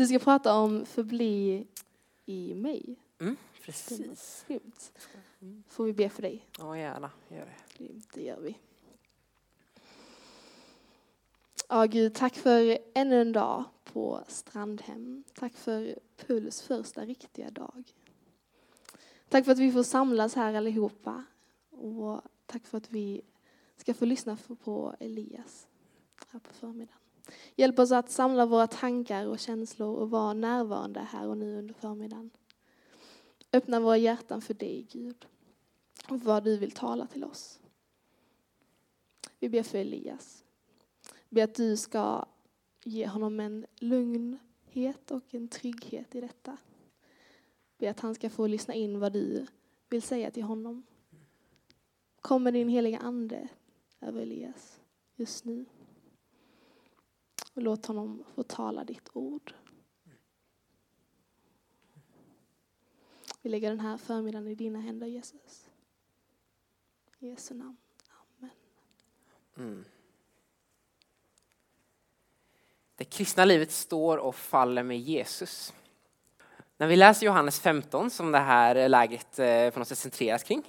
Du ska prata om förbli i mig. Mm, precis. Grymt. Får vi be för dig? Ja, gärna. Gör det. Grymt, det gör vi. Ja, Gud, tack för ännu en dag på Strandhem. Tack för Puls första riktiga dag. Tack för att vi får samlas här allihopa. Och tack för att vi ska få lyssna på Elias här på förmiddagen. Hjälp oss att samla våra tankar och känslor och vara närvarande här och nu under förmiddagen. Öppna våra hjärtan för dig, Gud, och vad du vill tala till oss. Vi ber för Elias. Be att du ska ge honom en lugnhet och en trygghet i detta. Be att han ska få lyssna in vad du vill säga till honom. Kom med din heliga ande över Elias just nu. Och låt honom få tala ditt ord. Vi lägger den här förmiddagen i dina händer Jesus. I Jesu namn. Amen. Mm. Det kristna livet står och faller med Jesus. När vi läser Johannes 15, som det här lägret eh, på något sätt centreras kring,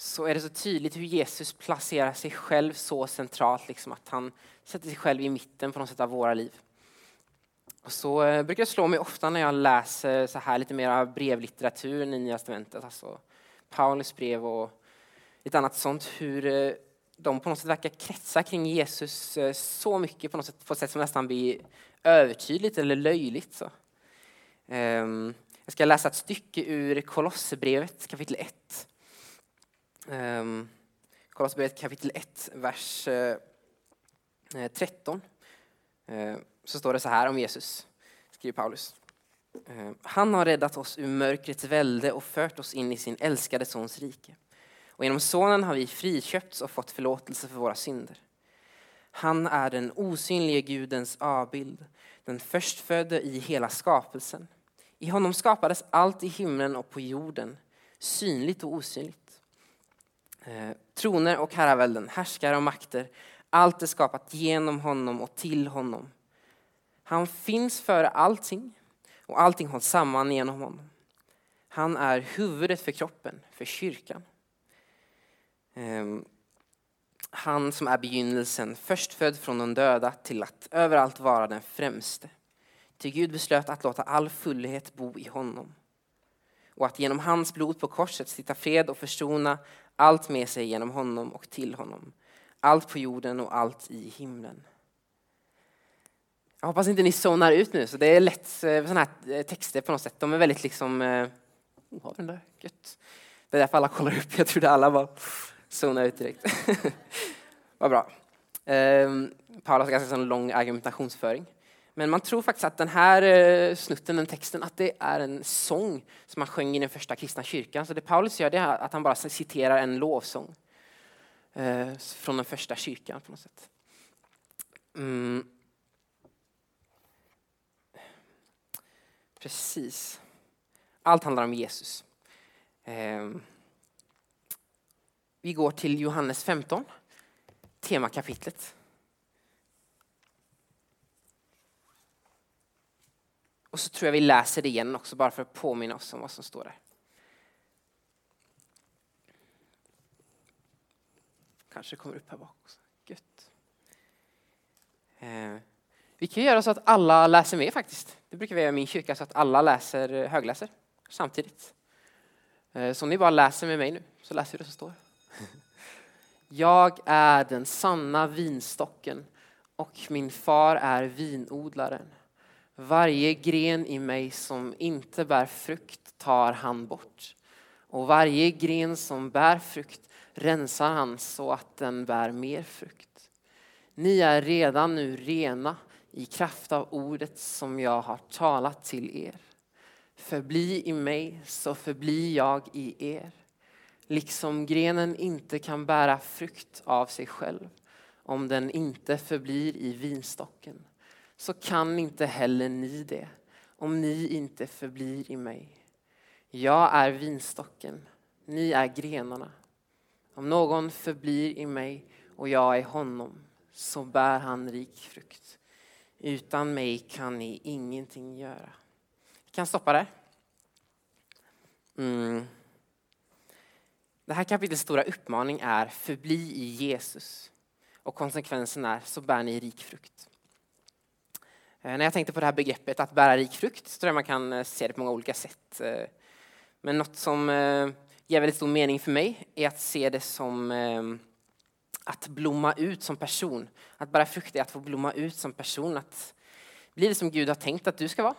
så är det så tydligt hur Jesus placerar sig själv så centralt, liksom att han sätter sig själv i mitten på något sätt av våra liv. Och så eh, brukar det slå mig ofta när jag läser så här lite mer brevlitteratur i Nya Testamentet, alltså Paulus brev och lite annat sånt, hur eh, de på något sätt verkar kretsa kring Jesus eh, så mycket på något sätt, på ett sätt som nästan blir övertydligt eller löjligt. Så. Ehm, jag ska läsa ett stycke ur Kolosserbrevet kapitel 1. Ehm, um, Kolosserbrevet kapitel 1, vers eh, eh, 13. Eh, så står det så här om Jesus, skriver Paulus. Ehm, Han har räddat oss ur mörkrets välde och fört oss in i sin älskade sons rike. Och genom sonen har vi friköpts och fått förlåtelse för våra synder. Han är den osynlige Gudens avbild, den förstfödde i hela skapelsen. I honom skapades allt i himlen och på jorden, synligt och osynligt. Eh, troner och herravälden, härskare och makter, allt är skapat genom honom och till honom. Han finns före allting och allting hålls samman genom honom. Han är huvudet för kroppen, för kyrkan. Eh, han som är begynnelsen, förstfödd från de döda till att överallt vara den främste. Till Gud beslöt att låta all fullhet bo i honom och att genom hans blod på korset sitta fred och försona allt med sig genom honom och till honom. Allt på jorden och allt i himlen. Jag hoppas inte ni zonar ut nu, så det är lätt eh, sådana här eh, texter på något sätt. De är väldigt liksom, eh, oh, har den där, gött. Det är därför alla kollar upp, jag trodde alla bara zonade ut direkt. Vad bra. Um, Paulus har ganska lång argumentationsföring. Men man tror faktiskt att den här eh, snutten, den texten, att det är en sång som man sjöng i den första kristna kyrkan. Så det Paulus gör det är att han bara citerar en lovsång eh, från den första kyrkan på något sätt. Mm. Precis. Allt handlar om Jesus. Ehm. Vi går till Johannes 15, temakapitlet. Och så tror jag vi läser det igen också bara för att påminna oss om vad som står där. Kanske kommer upp här bak också. Gött. Eh, vi kan göra så att alla läser med faktiskt. Det brukar vi göra i min kyrka så att alla läser, eh, högläser samtidigt. Eh, så om ni bara läser med mig nu så läser vi det som står. Jag är den sanna vinstocken och min far är vinodlaren. Varje gren i mig som inte bär frukt tar han bort. Och varje gren som bär frukt rensar han så att den bär mer frukt. Ni är redan nu rena i kraft av ordet som jag har talat till er. Förbli i mig så förblir jag i er. Liksom grenen inte kan bära frukt av sig själv om den inte förblir i vinstocken så kan inte heller ni det om ni inte förblir i mig. Jag är vinstocken, ni är grenarna. Om någon förblir i mig och jag i honom så bär han rik frukt. Utan mig kan ni ingenting göra. Vi kan stoppa där. Mm. Det här kapitlets stora uppmaning är förbli i Jesus. Och konsekvensen är så bär ni rik frukt. Eh, när jag tänkte på det här begreppet att bära rik frukt så tror jag man kan eh, se det på många olika sätt. Eh. Men något som ger väldigt stor mening för mig är att se det som att blomma ut som person. Att bära frukt är att få blomma ut som person. Att bli det som Gud har tänkt att du ska vara.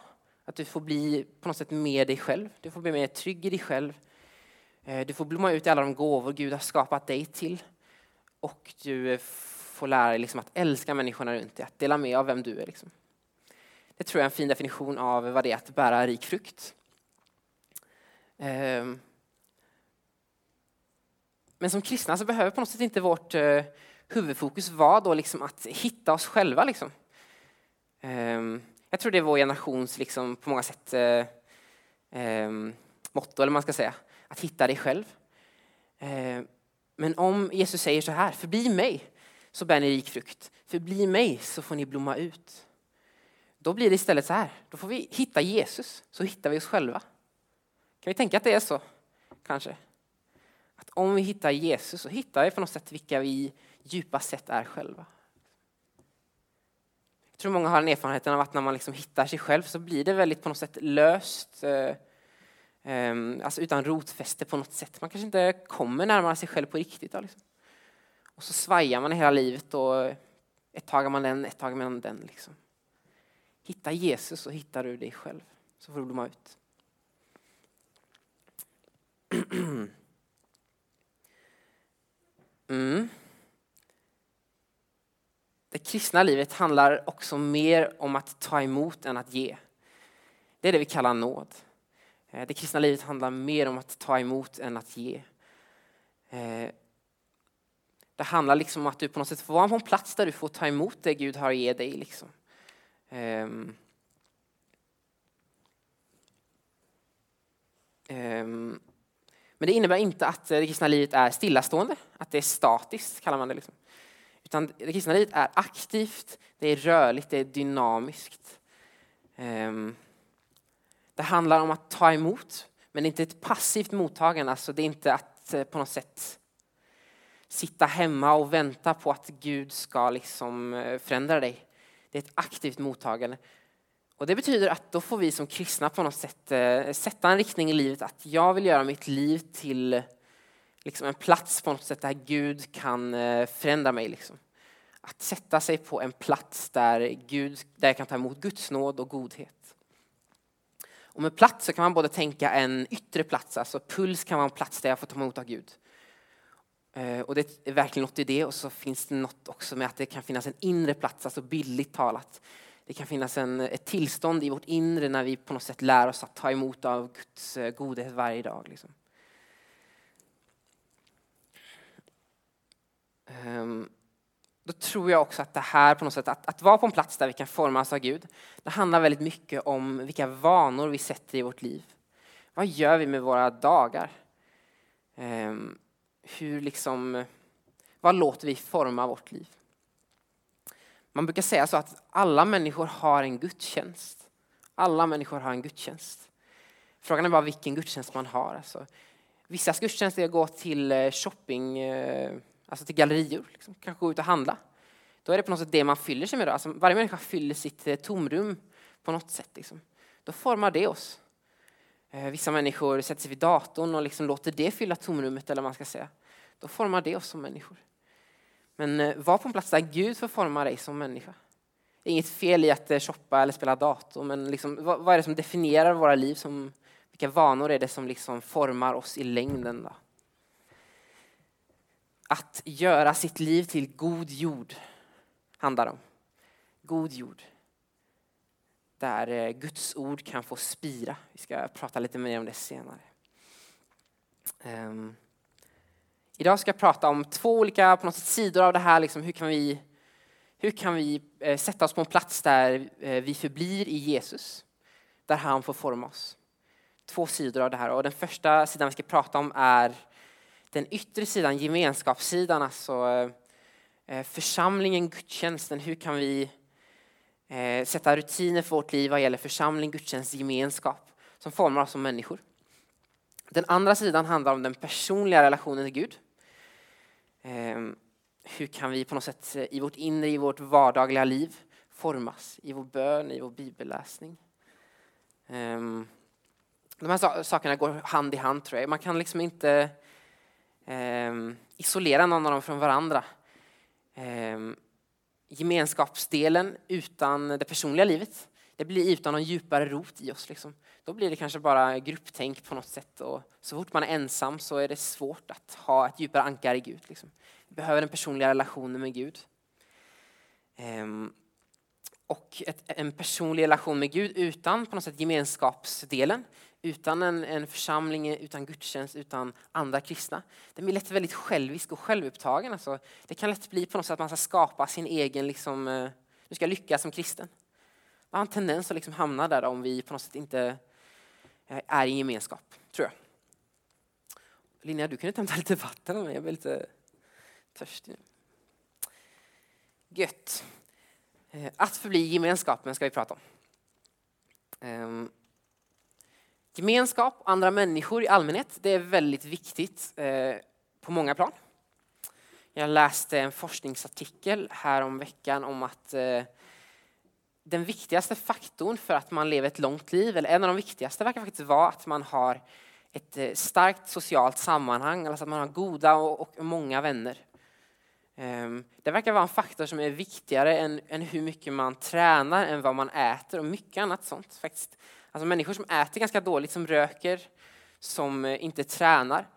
Att du får bli på något sätt mer dig själv. Du får bli mer trygg i dig själv. Du får blomma ut i alla de gåvor Gud har skapat dig till. Och du får lära dig liksom att älska människorna runt dig, att dela med av vem du är. Liksom. Det tror jag är en fin definition av vad det är att bära rik frukt. Ehm. Men som kristna så behöver på något sätt inte vårt eh, huvudfokus vara då liksom att hitta oss själva. Liksom. Ehm. Jag tror det är vår generations liksom på många sätt eh, ehm, motto, eller man ska säga. Att hitta dig själv. Men om Jesus säger så här, förbli mig så bär ni rik frukt. Förbli mig så får ni blomma ut. Då blir det istället så här, då får vi hitta Jesus, så hittar vi oss själva. Kan vi tänka att det är så? Kanske. Att om vi hittar Jesus så hittar vi på något sätt vilka vi djupast sett är själva. Jag tror många har den erfarenheten av att när man liksom hittar sig själv så blir det väldigt på något sätt löst. Eh, ehm, alltså utan rotfäste på något sätt. Man kanske inte kommer närmare sig själv på riktigt. liksom. Och så svajar man hela livet och ett tag är man den, ett tag är man den. Liksom. Hitta Jesus och hittar du dig själv. Så får du blomma ut. Mm. Det kristna livet handlar också mer om att ta emot än att ge. Det är det vi kallar nåd. Eh, det kristna livet handlar mer om att ta emot än att ge. Eh, det handlar liksom om att du på något sätt får vara på en plats där du får ta emot det Gud har att ge dig. Liksom. Um, um, men det innebär inte att det kristna livet är stillastående, att det är statiskt kallar man det. Liksom. Utan det kristna livet är aktivt, det är rörligt, det är dynamiskt. Um, det handlar om att ta emot, men det är inte ett passivt mottagande. Alltså det är inte att eh, på något sätt sitta hemma och vänta på att Gud ska liksom eh, förändra dig. Det är ett aktivt mottagande. Och det betyder att då får vi som kristna på något sätt eh, sätta en riktning i livet att jag vill göra mitt liv till liksom en plats på något sätt där Gud kan eh, förändra mig. Liksom. Att sätta sig på en plats där, Gud, där jag kan ta emot Guds nåd och godhet. Och med plats så kan man både tänka en yttre plats, alltså puls kan vara en plats där jag får ta emot av Gud. Eh, och det är verkligen något i det och så finns det något också med att det kan finnas en inre plats, alltså bildligt talat. Det kan finnas en, ett tillstånd i vårt inre när vi på något sätt lär oss att ta emot av Guds eh, godhet varje dag. Liksom. Um, då tror jag också att det här på något sätt, att, att vara på en plats där vi kan formas av Gud, det handlar väldigt mycket om vilka vanor vi sätter i vårt liv. Vad gör vi med våra dagar? Um, hur liksom, vad låter vi forma vårt liv? Man brukar säga så att alla människor har en gudstjänst. Alla människor har en gudstjänst. Frågan är bara vilken gudstjänst man har. Alltså, vissa gudstjänster är att gå till eh, shopping, eh, alltså till gallerior, liksom. kanske gå ut och handla. Då är det på något sätt det man fyller sig med. Då. Alltså, varje människa fyller sitt eh, tomrum på något sätt. Liksom. Då formar det oss. Eh, vissa människor sätter sig vid datorn och liksom låter det fylla tomrummet, eller vad man ska säga då formar det oss som människor. Men eh, var på en plats där Gud får forma dig som människa. Det är inget fel i att eh, shoppa eller spela dator, men liksom, vad, är det som definierar våra liv? Som, vilka vanor är det som liksom formar oss i längden? Då? Att göra sitt liv till god jord handlar om. God jord. Där eh, Guds ord kan få spira. Vi ska prata lite mer om det senare. Um. Idag ska jag prata om två olika på något sätt, sidor av det här. Liksom, hur kan vi, hur kan vi eh, sätta oss på en plats där eh, vi förblir i Jesus? Där han får forma oss. Två sidor av det här. Och den första sidan vi ska prata om är den yttre sidan, gemenskapssidan. Alltså eh, eh församlingen, gudstjänsten. Hur kan vi eh, sätta rutiner för vårt liv vad gäller församling, gudstjänst, gemenskap som formar oss som människor. Den andra sidan handlar om den personliga relationen till Gud. Eh, hur kan vi på något sätt eh, i vårt inre, i vårt vardagliga liv formas i vår bön, i vår bibelläsning. Ehm, de här sakerna går hand i hand tror jag. Man kan liksom inte ehm, isolera någon av dem från varandra. Ehm, Gemenskapsdelen utan det personliga livet, det blir utan någon djupare rot i oss. Liksom. Då blir det kanske bara grupptänk på något sätt. Och så fort man är ensam så är det svårt att ha ett djupare ankare i Gud. Liksom. Vi behöver den personliga relationen med Gud. Ehm, och ett, en personlig relation med Gud utan på något sätt gemenskapsdelen, utan en, en församling, utan gudstjänst, utan andra kristna. Den blir lätt väldigt självisk och självupptagen. Alltså, det kan lätt bli på något sätt att man ska skapa sin egen, liksom, eh, du ska lyckas som kristen. Man har en tendens att liksom hamna där om vi på något sätt inte eh, är i gemenskap, tror jag. Linnea, du kunde hämta lite vatten av mig. Jag blir lite törstig. Gött. Eh, att förbli gemenskapen ska vi prata om. Ehm, Gemenskap och andra människor i allmänhet, det är väldigt viktigt eh, på många plan. Jag läste en forskningsartikel här om veckan om att eh, den viktigaste faktorn för att man lever ett långt liv, eller en av de viktigaste, verkar faktiskt vara att man har ett eh, starkt socialt sammanhang, alltså att man har goda och många vänner. Ehm, det verkar vara en faktor som är viktigare än, än, hur mycket man tränar, än vad man äter och mycket annat sånt. Faktiskt. Alltså människor som äter ganska dåligt, som röker, som eh, inte tränar.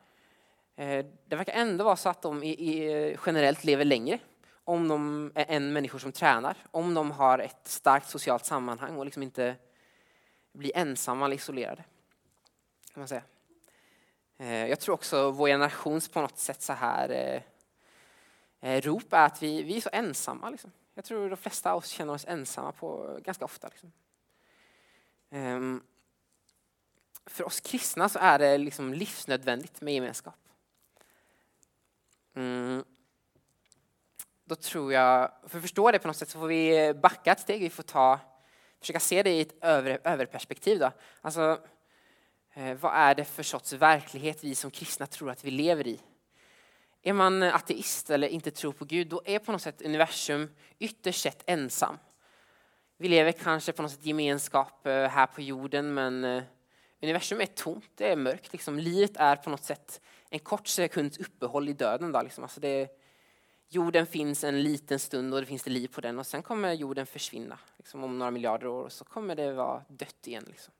Eh, det verkar ändå vara så att de eh, generellt lever längre om de är än människor som tränar. Om de har ett starkt socialt sammanhang och liksom inte blir ensamma eller isolerade. Kan man säga. Jag tror också vår generations på något sätt så här rop är att vi, vi är så ensamma. Liksom. Jag tror de flesta av oss känner oss ensamma på, ganska ofta. Liksom. Um, för oss kristna så är det liksom livsnödvändigt med gemenskap. Mm. Då tror jag, för att förstå det på något sätt så får vi backa ett steg. Vi får ta, försöka se det i ett överperspektiv. Då. Alltså, eh, vad är det för sorts verklighet vi som kristna tror att vi lever i? Är man ateist eller inte tror på Gud, då är på något sätt universum ytterst sett ensam. Vi lever kanske på något sätt gemenskap eh, här på jorden, men eh, universum är tomt, det är mörkt. Liksom. Livet är på något sätt en kort sekunds uppehåll i döden. Då, liksom. alltså det, jorden finns en liten stund och det finns det liv på den och sen kommer jorden försvinna liksom, om några miljarder år och så kommer det vara dött igen. Liksom.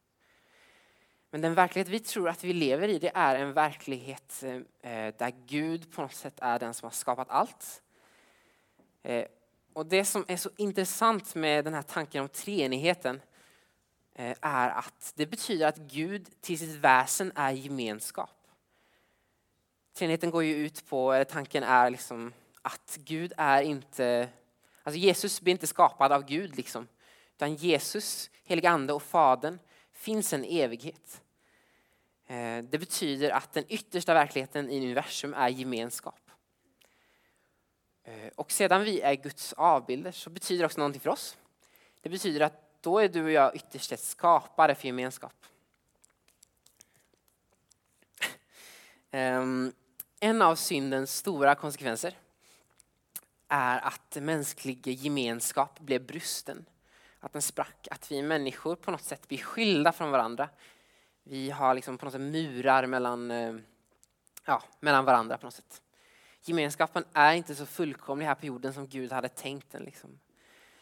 Men den verklighet vi tror att vi lever i, det är en verklighet eh, eh där Gud på något sätt är den som har skapat allt. Eh, och det som är så intressant med den här tanken om treenigheten eh, är att det betyder att Gud till sitt väsen är gemenskap. Treenigheten går ju ut på, eller tanken är liksom att Gud är inte, alltså Jesus blir inte skapad av Gud liksom. Utan Jesus, helig ande och fadern finns en evighet. Eh, det betyder att den yttersta verkligheten i universum är gemenskap. Eh, och sedan vi är Guds avbilder så betyder det också någonting för oss. Det betyder att då är du och jag ytterst ett skapare för gemenskap. Ehm, en av syndens stora konsekvenser är att mänsklig gemenskap blev brusten. Att den sprack, att vi människor på något sätt blir skilda från varandra vi har liksom på något sätt murar mellan, eh, ja, mellan varandra på något sätt. Gemenskapen är inte så fullkomlig här på jorden som Gud hade tänkt den. Liksom.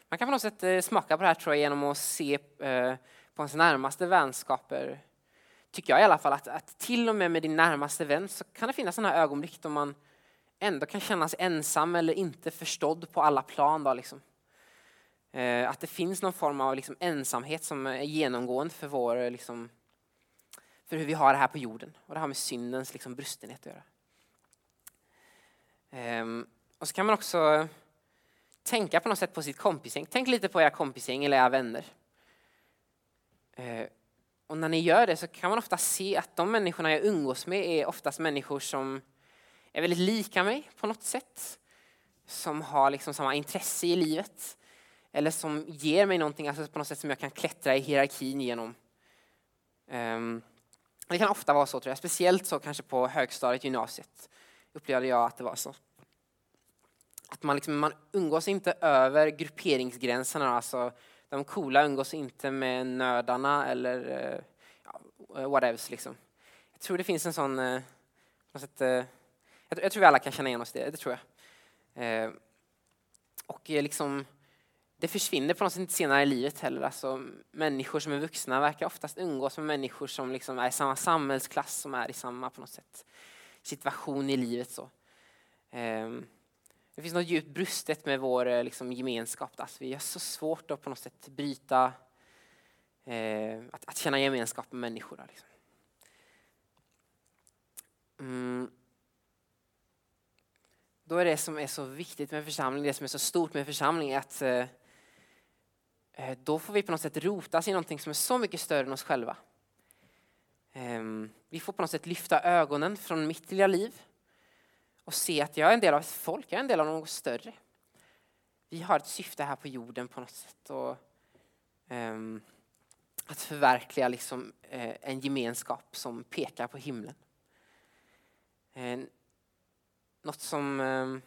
Man kan på något sätt eh, smaka på det här tror jag genom att se eh, på ens närmaste vänskaper. Tycker jag i alla fall att, att till och med med din närmaste vän så kan det finnas sådana här ögonblick då man ändå kan känna sig ensam eller inte förstådd på alla plan. Då, liksom. Eh, att det finns någon form av liksom, ensamhet som är genomgående för vår liksom, för hur vi har det här på jorden. Och det har med syndens liksom brustenhet att göra. Ehm, och så kan man också tänka på något sätt på sitt kompisgäng. Tänk lite på era kompisgäng eller era vänner. Ehm, och när ni gör det så kan man ofta se att de människorna jag umgås med är oftast människor som är väldigt lika mig på något sätt. Som har liksom samma intresse i livet. eller som ger mig någonting, alltså på något sätt som jag kan klättra i hierarkin genom. Ehm, det kan ofta vara så tror jag, speciellt så kanske på högstadiet, gymnasiet upplevde jag att det var så. Att man, liksom, man umgås inte över grupperingsgränserna, alltså de coola umgås inte med nördarna eller uh, whatevs liksom. Jag tror det finns en sån, uh, sätt, uh, jag, jag, tror vi alla kan känna igen oss i det, det tror jag. Uh, och liksom det försvinner på något sätt senare i livet heller. Alltså, människor som är vuxna verkar oftast umgås med människor som liksom är i samma samhällsklass, som är i samma på något sätt, situation i livet. Så. Ehm, det finns något djupt brustet med vår eh, liksom, gemenskap. Alltså, vi har så svårt att på något sätt bryta, eh, att, att, känna gemenskap med människor. Liksom. Mm. Då är det som är så viktigt med församling, det som är så stort med församling, att eh, eh, då får vi på något sätt rotas i någonting som är så mycket större än oss själva. Ehm, vi får på något sätt lyfta ögonen från mitt lilla liv och se att jag är en del av ett folk, jag är en del av något större. Vi har ett syfte här på jorden på något sätt. Och, um, att förverkliga liksom, uh, en gemenskap som pekar på himlen. Uh, något som uh,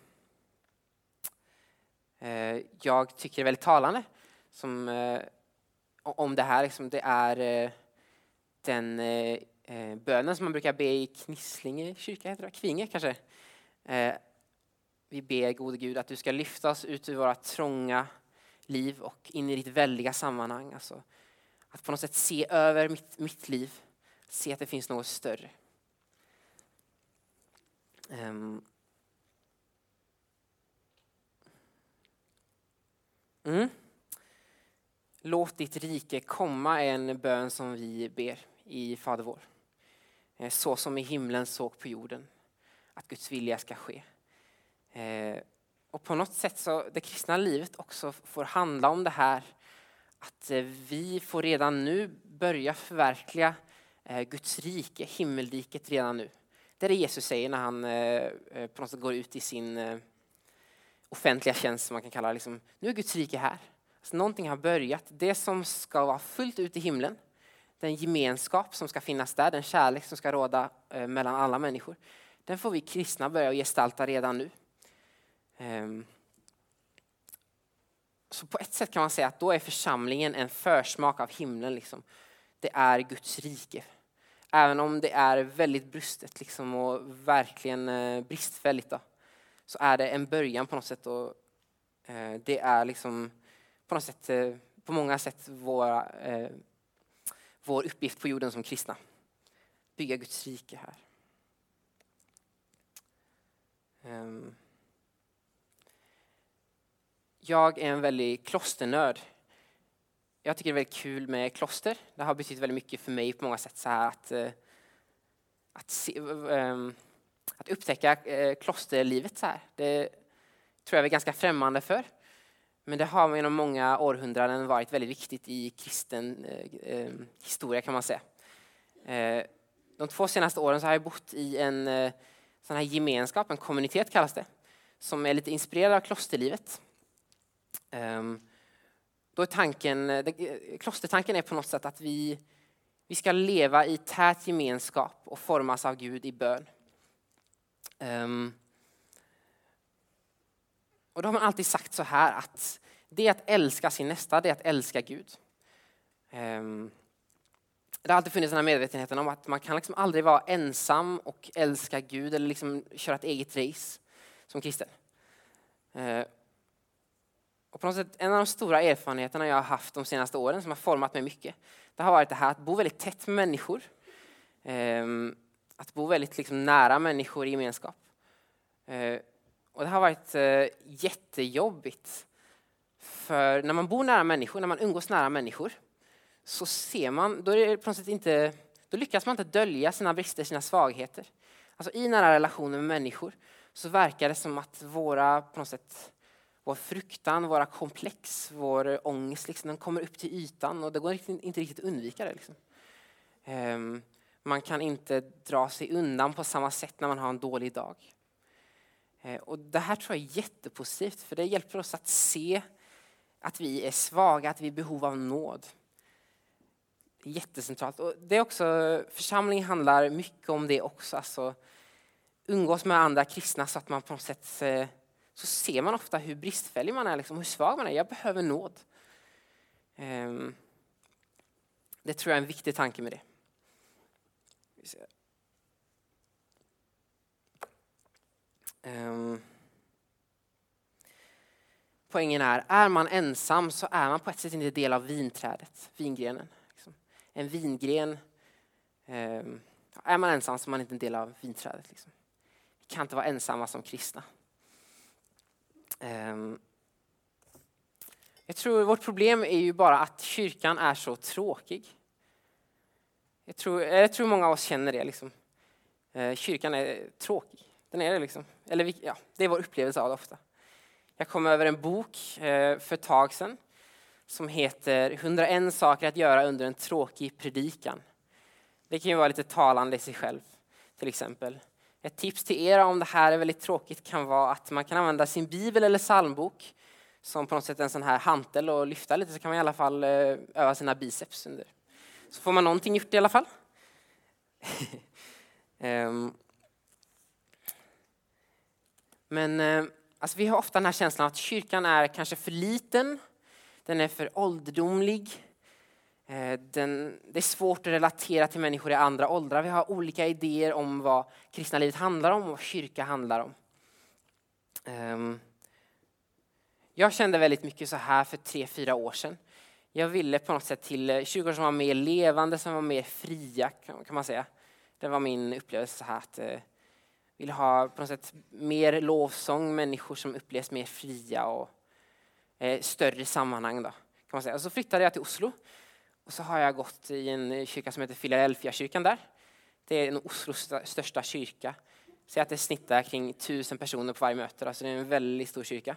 jag tycker är väldigt talande som, eh, om det här. Liksom, det är den eh, eh bönen som man brukar be i Knislinge kyrka, heter det, Kvinge kanske. Eh, vi ber gode Gud att du ska lyfta oss ut ur våra trånga liv och in i ditt väldiga sammanhang. Alltså, att på något sätt se över mitt, mitt liv, se att det finns något större. Um. Mm. Låt ditt rike komma är en bön som vi ber i Fader vår. Eh, så som i himlen såg på jorden. Att Guds vilja ska ske. Eh, och på något sätt så det kristna livet också får handla om det här. Att eh, vi får redan nu börja förverkliga Guds rike, himmelriket redan nu. Det är det Jesus säger när han på något sätt går ut i sin offentliga tjänst som man kan kalla det. Liksom, nu är Guds rike här. Så någonting har börjat. Det som ska vara fullt ut i himlen, den gemenskap som ska finnas där, den kärlek som ska råda eh, mellan alla människor, den får vi kristna börja gestalta redan nu. Ehm, så på ett sätt kan man säga att då är församlingen en försmak av himlen. Liksom. Det är Guds rike. Även om det är väldigt brustet liksom, och verkligen eh, bristfälligt då, så är det en början på något sätt. Och, eh, det är liksom på något sätt, på många sätt våra, vår uppgift på jorden som kristna. Bygga Guds rike här. Ehm. Jag är en väldigt klosternörd. Jag tycker det är väldigt kul med kloster. Det har betytt väldigt mycket för mig på många sätt. Så här att, eh, att, se, ehm, att upptäcka eh, klosterlivet så här. Det tror jag är ganska främmande för. Men det har genom många århundraden varit väldigt viktigt i kristen eh, eh, historia kan man säga. Eh, de två senaste åren så har jag bott i en eh, sån här gemenskap, en kommunitet kallas det, som är lite inspirerad av klosterlivet. Ehm, då är tanken, eh, det, eh, klostertanken är på något sätt att vi, vi ska leva i tät gemenskap och formas av Gud i bön. Ehm, och då har man alltid sagt så här att det är att älska sin nästa, det är att älska Gud. Ehm, det har alltid funnits den här medvetenheten om att man kan liksom aldrig vara ensam och älska Gud eller liksom köra ett eget race som kristen. Ehm, och på något sätt, en av de stora erfarenheterna jag har haft de senaste åren som har format mig mycket, det har varit det här att bo väldigt tätt med människor. Ehm, att bo väldigt liksom nära människor i gemenskap. Och det har varit eh, jättejobbigt. För när man bor nära människor, när man umgås nära människor, så ser man, då, är det på något sätt inte, då lyckas man inte dölja sina brister, sina svagheter. Alltså i nära relationer med människor så verkar det som att våra, på något sätt, vår fruktan, våra komplex, vår ångest, liksom, den kommer upp till ytan och det går inte, inte riktigt att undvika det. Liksom. Um, man kan inte dra sig undan på samma sätt när man har en dålig dag. Eh, och det här tror jag är jättepositivt för det hjälper oss att se att vi är svaga, att vi är i behov av nåd. Det är jättecentralt. Och det är också, församling handlar mycket om det också. Alltså, umgås med andra kristna så att man på något sätt eh, så ser man ofta hur bristfällig man är, liksom, hur svag man är. Jag behöver nåd. Ehm, det tror jag är en viktig tanke med det. Um, poängen är, är man ensam så är man på ett sätt inte del av vinträdet, vingrenen. Liksom. En vingren, um, är man ensam så är man inte en del av vinträdet. Liksom. Vi kan inte vara ensamma som kristna. Um, jag tror vårt problem är ju bara att kyrkan är så tråkig. Jag tror, jag tror många av oss känner det. Liksom. Eh, kyrkan är tråkig. Den är det liksom. Eller ja, det är vår upplevelse av det ofta. Jag kom över en bok eh, för ett tag sedan som heter 101 saker att göra under en tråkig predikan. Det kan ju vara lite talande i sig själv, till exempel. Ett tips till er om det här är väldigt tråkigt kan vara att man kan använda sin bibel eller psalmbok som på något sätt en sån här hantel och lyfta lite så kan man i alla fall eh, öva sina biceps under. Så får man någonting gjort i alla fall. um. Men eh, alltså, vi har ofta den här känslan att kyrkan är kanske för liten, den är för ålderdomlig. Eh, den, det är svårt att relatera till människor i andra åldrar. Vi har olika idéer om vad kristna livet handlar om och vad kyrka handlar om. Ehm, jag kände väldigt mycket så här för tre, fyra år sedan. Jag ville på något sätt till eh, kyrkor som var mer levande, som var mer fria kan man säga. Det var min upplevelse så här att vill ha på något sätt mer lovsång, människor som upplevs mer fria och eh, större sammanhang. Då, kan man säga. Och så flyttade jag till Oslo och så har jag gått i en eh, kyrka som heter Philadelphia-kyrkan där. Det är Oslos största kyrka. Säg att det snittar kring tusen personer på varje möte, alltså det är en väldigt stor kyrka.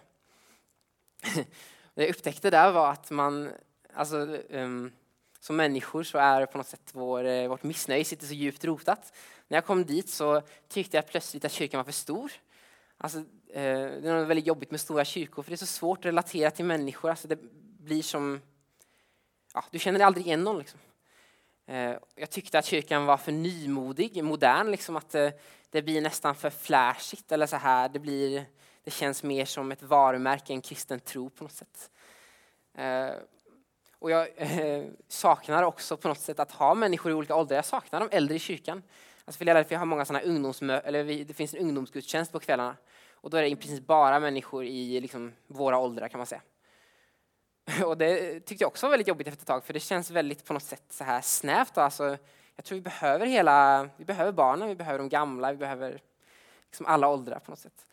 Det jag upptäckte där var att man, alltså, um, som människor så är på något sätt vår, eh, vårt missnöje sitter så djupt rotat. När jag kom dit så tyckte jag plötsligt att kyrkan var för stor. Alltså, eh, det är väldigt jobbigt med stora kyrkor för det är så svårt att relatera till människor. Alltså, det blir som, ja, du känner aldrig igen någon. Liksom. Eh, jag tyckte att kyrkan var för nymodig, modern, liksom att eh, det blir nästan för flashigt eller så här. Det blir det känns mer som ett varumärke än kristen tro på något sätt. Och jag saknar också på något sätt att ha människor i olika åldrar. Jag saknar de äldre i kyrkan. Alltså Philadelphia har många sådana ungdomsmö eller det finns en ungdomsgudstjänst på kvällarna. Och då är det i princip bara människor i liksom våra åldrar kan man säga. Och det tyckte jag också var väldigt jobbigt efter ett tag, för det känns väldigt på något sätt så här snävt. Alltså, jag tror vi behöver hela, vi behöver barnen, vi behöver de gamla, vi behöver liksom alla åldrar på något sätt.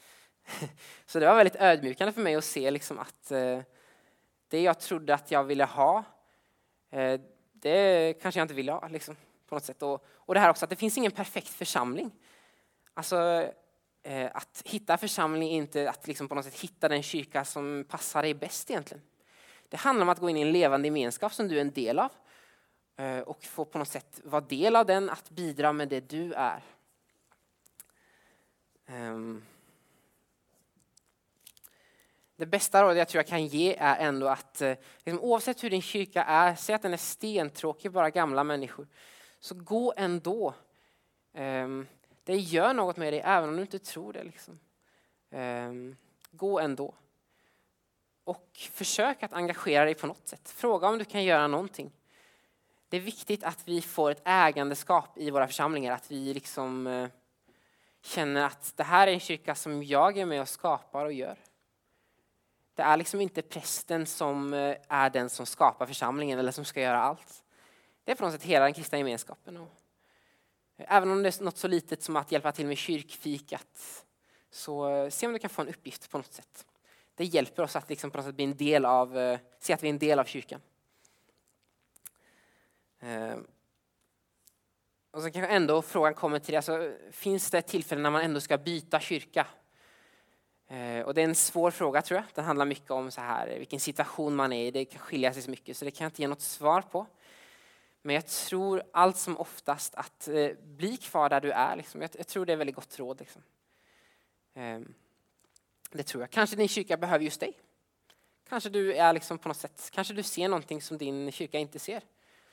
Så det var väldigt ödmjukande för mig att se liksom att eh, det jag trodde att jag ville ha, eh, det kanske jag inte ville ha. Liksom, på något sätt. Och, och det här också att det finns ingen perfekt församling. Alltså, eh, att hitta församling är inte att liksom på något sätt hitta den kyrka som passar dig bäst egentligen. Det handlar om att gå in i en levande gemenskap som du är en del av eh, och få på något sätt vara del av den, att bidra med det du är. Um. Det bästa rådet jag tror jag kan ge är ändå att eh, liksom, oavsett hur din kyrka är, säg att den är stentråkig, bara gamla människor, så gå ändå. Ehm, det gör något med dig även om du inte tror det. Liksom. Ehm, gå ändå. Och försök att engagera dig på något sätt. Fråga om du kan göra någonting. Det är viktigt att vi får ett ägandeskap i våra församlingar, att vi liksom eh, känner att det här är en kyrka som jag är med och skapar och gör. Det är liksom inte prästen som eh, är den som skapar församlingen eller som ska göra allt. Det är på något sätt hela den kristna gemenskapen. Och även om det är något så litet som att hjälpa till med kyrkfikat så eh, se om du kan få en uppgift på något sätt. Det hjälper oss att liksom på något sätt bli en del av, eh, se att vi är en del av kyrkan. Eh, och sen kanske ändå frågan kommer till, alltså, finns det tillfällen när man ändå ska byta kyrka? Och det är en svår fråga tror jag. Den handlar mycket om så här, vilken situation man är i. Det kan skilja sig så mycket så det kan jag inte ge något svar på. Men jag tror allt som oftast att eh, bli kvar där du är. Liksom. Jag, jag, tror det är väldigt gott råd. Liksom. Eh, det tror jag. Kanske din kyrka behöver just dig. Kanske du är liksom på något sätt, kanske du ser någonting som din kyrka inte ser.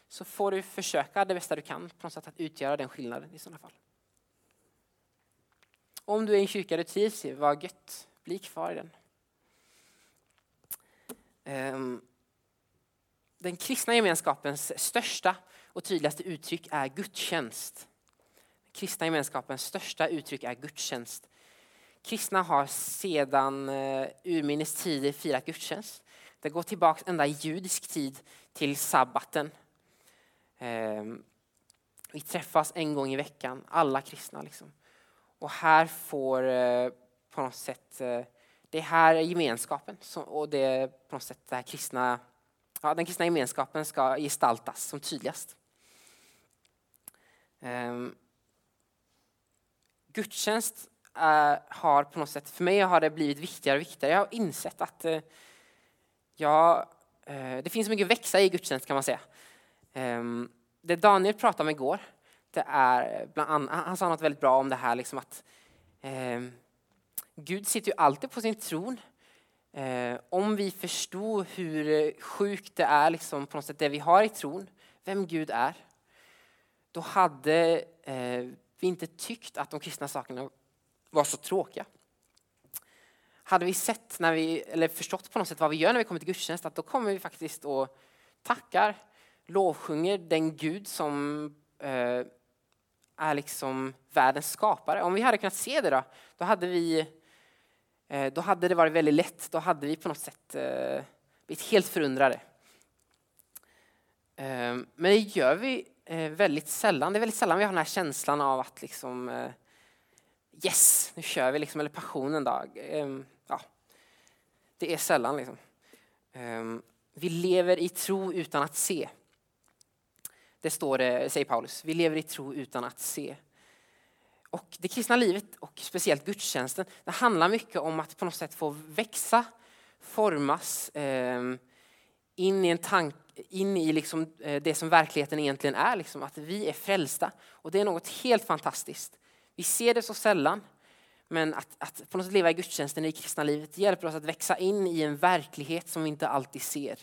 Så får du försöka det bästa du kan på något sätt att utgöra den skillnaden i sådana fall. Om du är i en kyrka du trivs i, var gött. Bli kvar i den. Eh, den kristna gemenskapens största och tydligaste uttryck är gudstjänst. Den kristna gemenskapens största uttryck är gudstjänst. Kristna har sedan eh, urminnes tider firat gudstjänst. Det går tillbaka ända i judisk tid till sabbaten. Ehm, vi träffas en gång i veckan, alla kristna. Liksom. Och här får eh, på något sätt, eh, det här är gemenskapen och det är på något sätt det här kristna ja, den kristna gemenskapen ska gestaltas som tydligast. Um, gudstjänst uh, har på något sätt, för mig har det blivit viktigare och viktigare. Jag har insett att uh, ja, uh, det finns mycket att växa i gudstjänst kan man säga. Um, det Daniel pratade om igår, det är bland annat, han sa något väldigt bra om det här liksom att um, Gud sitter ju alltid på sin tron Eh, om vi förstod hur sjukt det är, liksom, på något sätt, det vi har i tron, vem Gud är, då hade eh, vi inte tyckt att de kristna sakerna var så tråkiga. Hade vi sett, när vi, eller förstått på något sätt vad vi gör när vi kommer till gudstjänst, att då kommer vi faktiskt och tackar, lovsjunger den Gud som eh, är liksom världens skapare. Om vi hade kunnat se det då, då hade vi Eh, då hade det varit väldigt lätt. Då hade vi på något sätt eh, blivit helt förundrade. Eh, men det gör vi väldigt sällan. Det är väldigt sällan vi har den här känslan av att liksom yes, nu kör vi liksom, eller passionen då. Ja, det är sällan liksom. Vi lever i tro utan att se. Det står det, säger Paulus. Vi lever i tro utan att se. Och det kristna livet och speciellt gudstjänsten, det handlar mycket om att på något sätt få växa, formas eh, in i en tank, in i liksom, eh, det som verkligheten egentligen är, liksom, att vi är frälsta. Och det är något helt fantastiskt. Vi ser det så sällan, men att, att på något sätt leva i gudstjänsten i det kristna livet hjälper oss att växa in i en verklighet som vi inte alltid ser.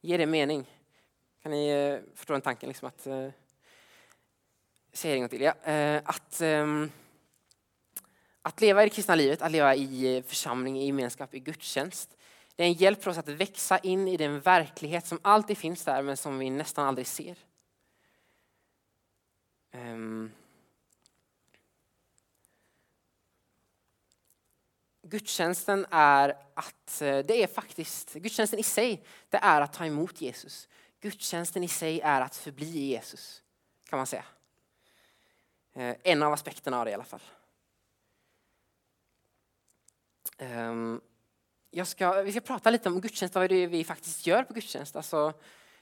Ger det mening? Kan ni eh, förstå den tanken? Liksom att, eh, säger en gång till. Ja. Eh, att, ehm, att leva i det kristna livet, att leva i eh, församling, i gemenskap, i gudstjänst. Det är en hjälp för oss att växa in i den verklighet som alltid finns där men som vi nästan aldrig ser. Ehm, gudstjänsten är att, eh, det är faktiskt, gudstjänsten i sig, det är att ta emot Jesus. Gudstjänsten i sig är att förbli Jesus, kan man säga. Eh, en av aspekterna av det i alla fall. Ehm, jag ska, vi ska prata lite om gudstjänst, vad det är vi faktiskt gör på gudstjänst. Alltså, när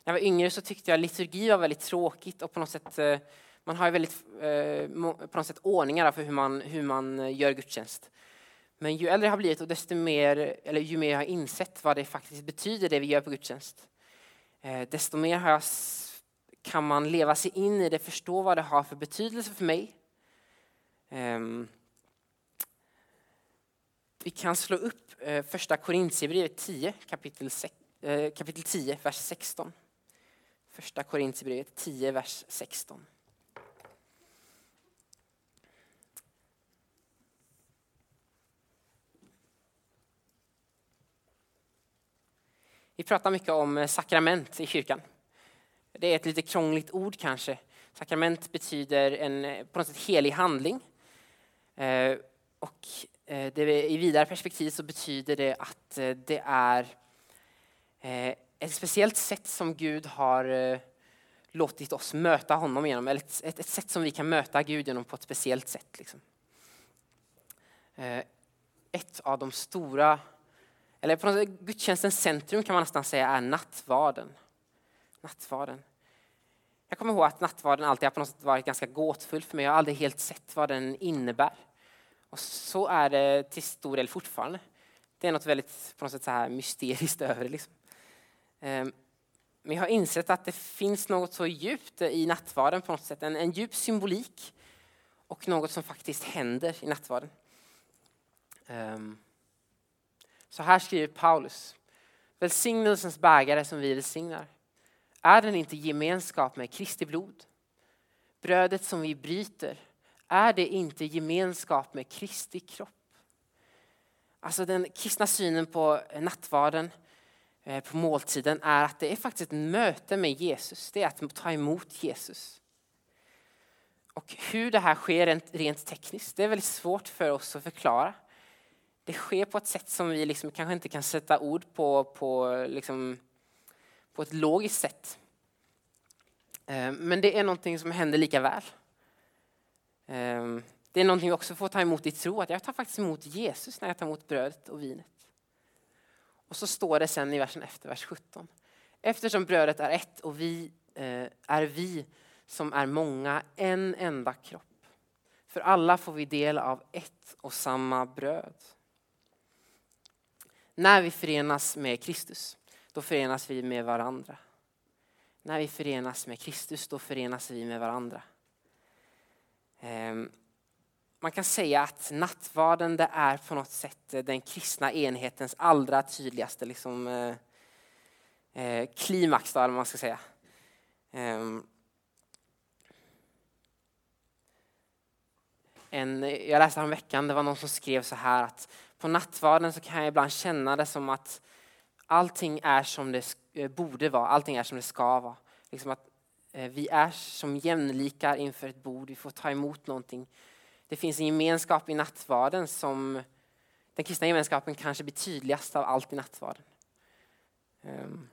jag var yngre så tyckte jag liturgi var väldigt tråkigt och på något sätt eh, man har ju väldigt eh, på något sätt ordningar för hur man, hur man gör gudstjänst. Men ju äldre jag har blivit och desto mer, eller ju mer jag har insett vad det faktiskt betyder det vi gör på gudstjänst, desto mer har jag kan man leva sig in i det, förstå vad det har för betydelse för mig. Um, vi kan slå upp uh, första Korintierbrevet 10, kapitel, uh, kapitel 10, vers 16. Första Korintierbrevet 10, vers 16. Vi pratar mycket om eh, sakrament i kyrkan. Det är ett lite krångligt ord kanske. Sakrament betyder en eh, på något sätt helig handling. Eh, och eh, det, i vidare perspektiv så betyder det att eh, det är ett speciellt sätt som Gud har låtit oss möta honom genom, eller ett, ett, ett, sätt som vi kan möta Gud genom på ett speciellt sätt. Liksom. Ett av de stora, eller på något sätt, gudstjänstens centrum kan man nästan säga är nattvarden nattvarden. Jag kommer ihåg att nattvarden alltid har på något sätt varit ganska gåtfull för mig. Jag har aldrig helt sett vad den innebär. Och så är det till stor del fortfarande. Det är något väldigt på något sätt så här mysteriskt över det. Liksom. Ehm, men jag har insett att det finns något så djupt i nattvarden på något sätt. En, en djup symbolik och något som faktiskt händer i nattvarden. Ehm, så här skriver Paulus. Välsignelsens bägare som vi välsignar. Är den inte gemenskap med Kristi blod? Brödet som vi bryter, är det inte gemenskap med Kristi kropp? Alltså den kristna synen på nattvarden, eh, på måltiden, är att det är faktiskt ett möte med Jesus. Det är att ta emot Jesus. Och hur det här sker rent tekniskt, det är väldigt svårt för oss att förklara. Det sker på ett sätt som vi liksom kanske inte kan sätta ord på, på, liksom, på ett logiskt sätt. Eh, men det är någonting som händer lika väl. Eh, det är någonting vi också får ta emot i tro, att jag tar faktiskt emot Jesus när jag tar emot brödet och vinet. Och så står det sen i versen efter, vers 17. Eftersom brödet är ett och vi eh, är vi som är många en enda kropp. För alla får vi del av ett och samma bröd. När vi förenas med Kristus, då förenas vi med varandra. När vi förenas med Kristus, då förenas vi med varandra. Ehm, man kan säga att nattvarden det är på något sätt eh, den kristna enhetens allra tydligaste liksom, eh, eh, klimax, då, man ska säga. Ehm, en, jag läste om veckan, det var någon som skrev så här att på nattvarden så kan jag ibland känna det som att allting är som det eh, borde vara, allting är som det ska vara. Liksom att eh, vi är som jämlikar inför ett bord, vi får ta emot någonting. Det finns en gemenskap i nattvarden som den kristna gemenskapen kanske blir tydligast av allt i nattvarden. Ehm.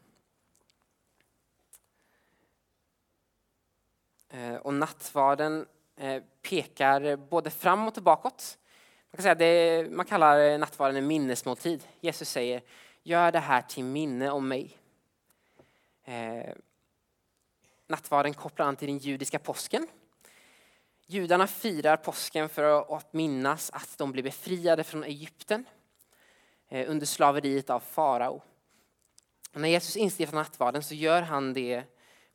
Eh, och nattvarden pekar både framåt och bakåt. Man, kan säga det, man kallar nattvarden en minnesmåltid. Jesus säger, gör det här till minne om mig. Eh, nattvarden kopplar an till den judiska påsken. Judarna firar påsken för att minnas att de blev befriade från Egypten eh, under slaveriet av farao. När Jesus instiftar nattvarden så gör han det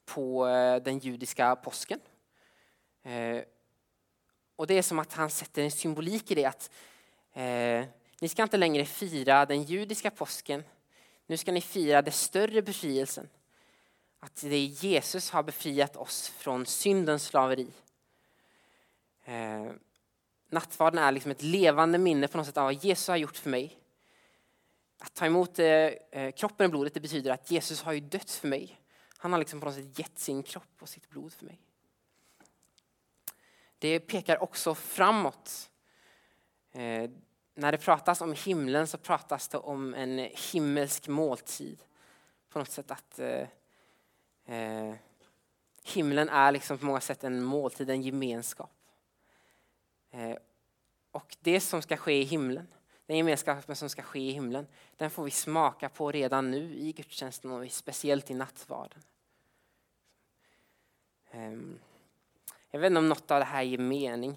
på eh, den judiska påsken. Eh, och det är som att han sätter en symbolik i det att eh, ni ska inte längre fira den judiska påsken. Nu ska ni fira den större befrielsen. Att det är Jesus har befriat oss från syndens slaveri. Eh, nattvarden är liksom ett levande minne på något sätt av vad Jesus har gjort för mig. Att ta emot eh, eh kroppen och blodet det betyder att Jesus har ju dött för mig. Han har liksom på något sätt gett sin kropp och sitt blod för mig det pekar också framåt. Eh, när det pratas om himlen så pratas det om en himmelsk måltid. På något sätt att eh, eh, himlen är liksom på många sätt en måltid, en gemenskap. Eh, och det som ska ske i himlen, den gemenskapen som ska ske i himlen, den får vi smaka på redan nu i gudstjänsten och speciellt i nattvarden. Eh, jag vet inte om något av det här ger mening.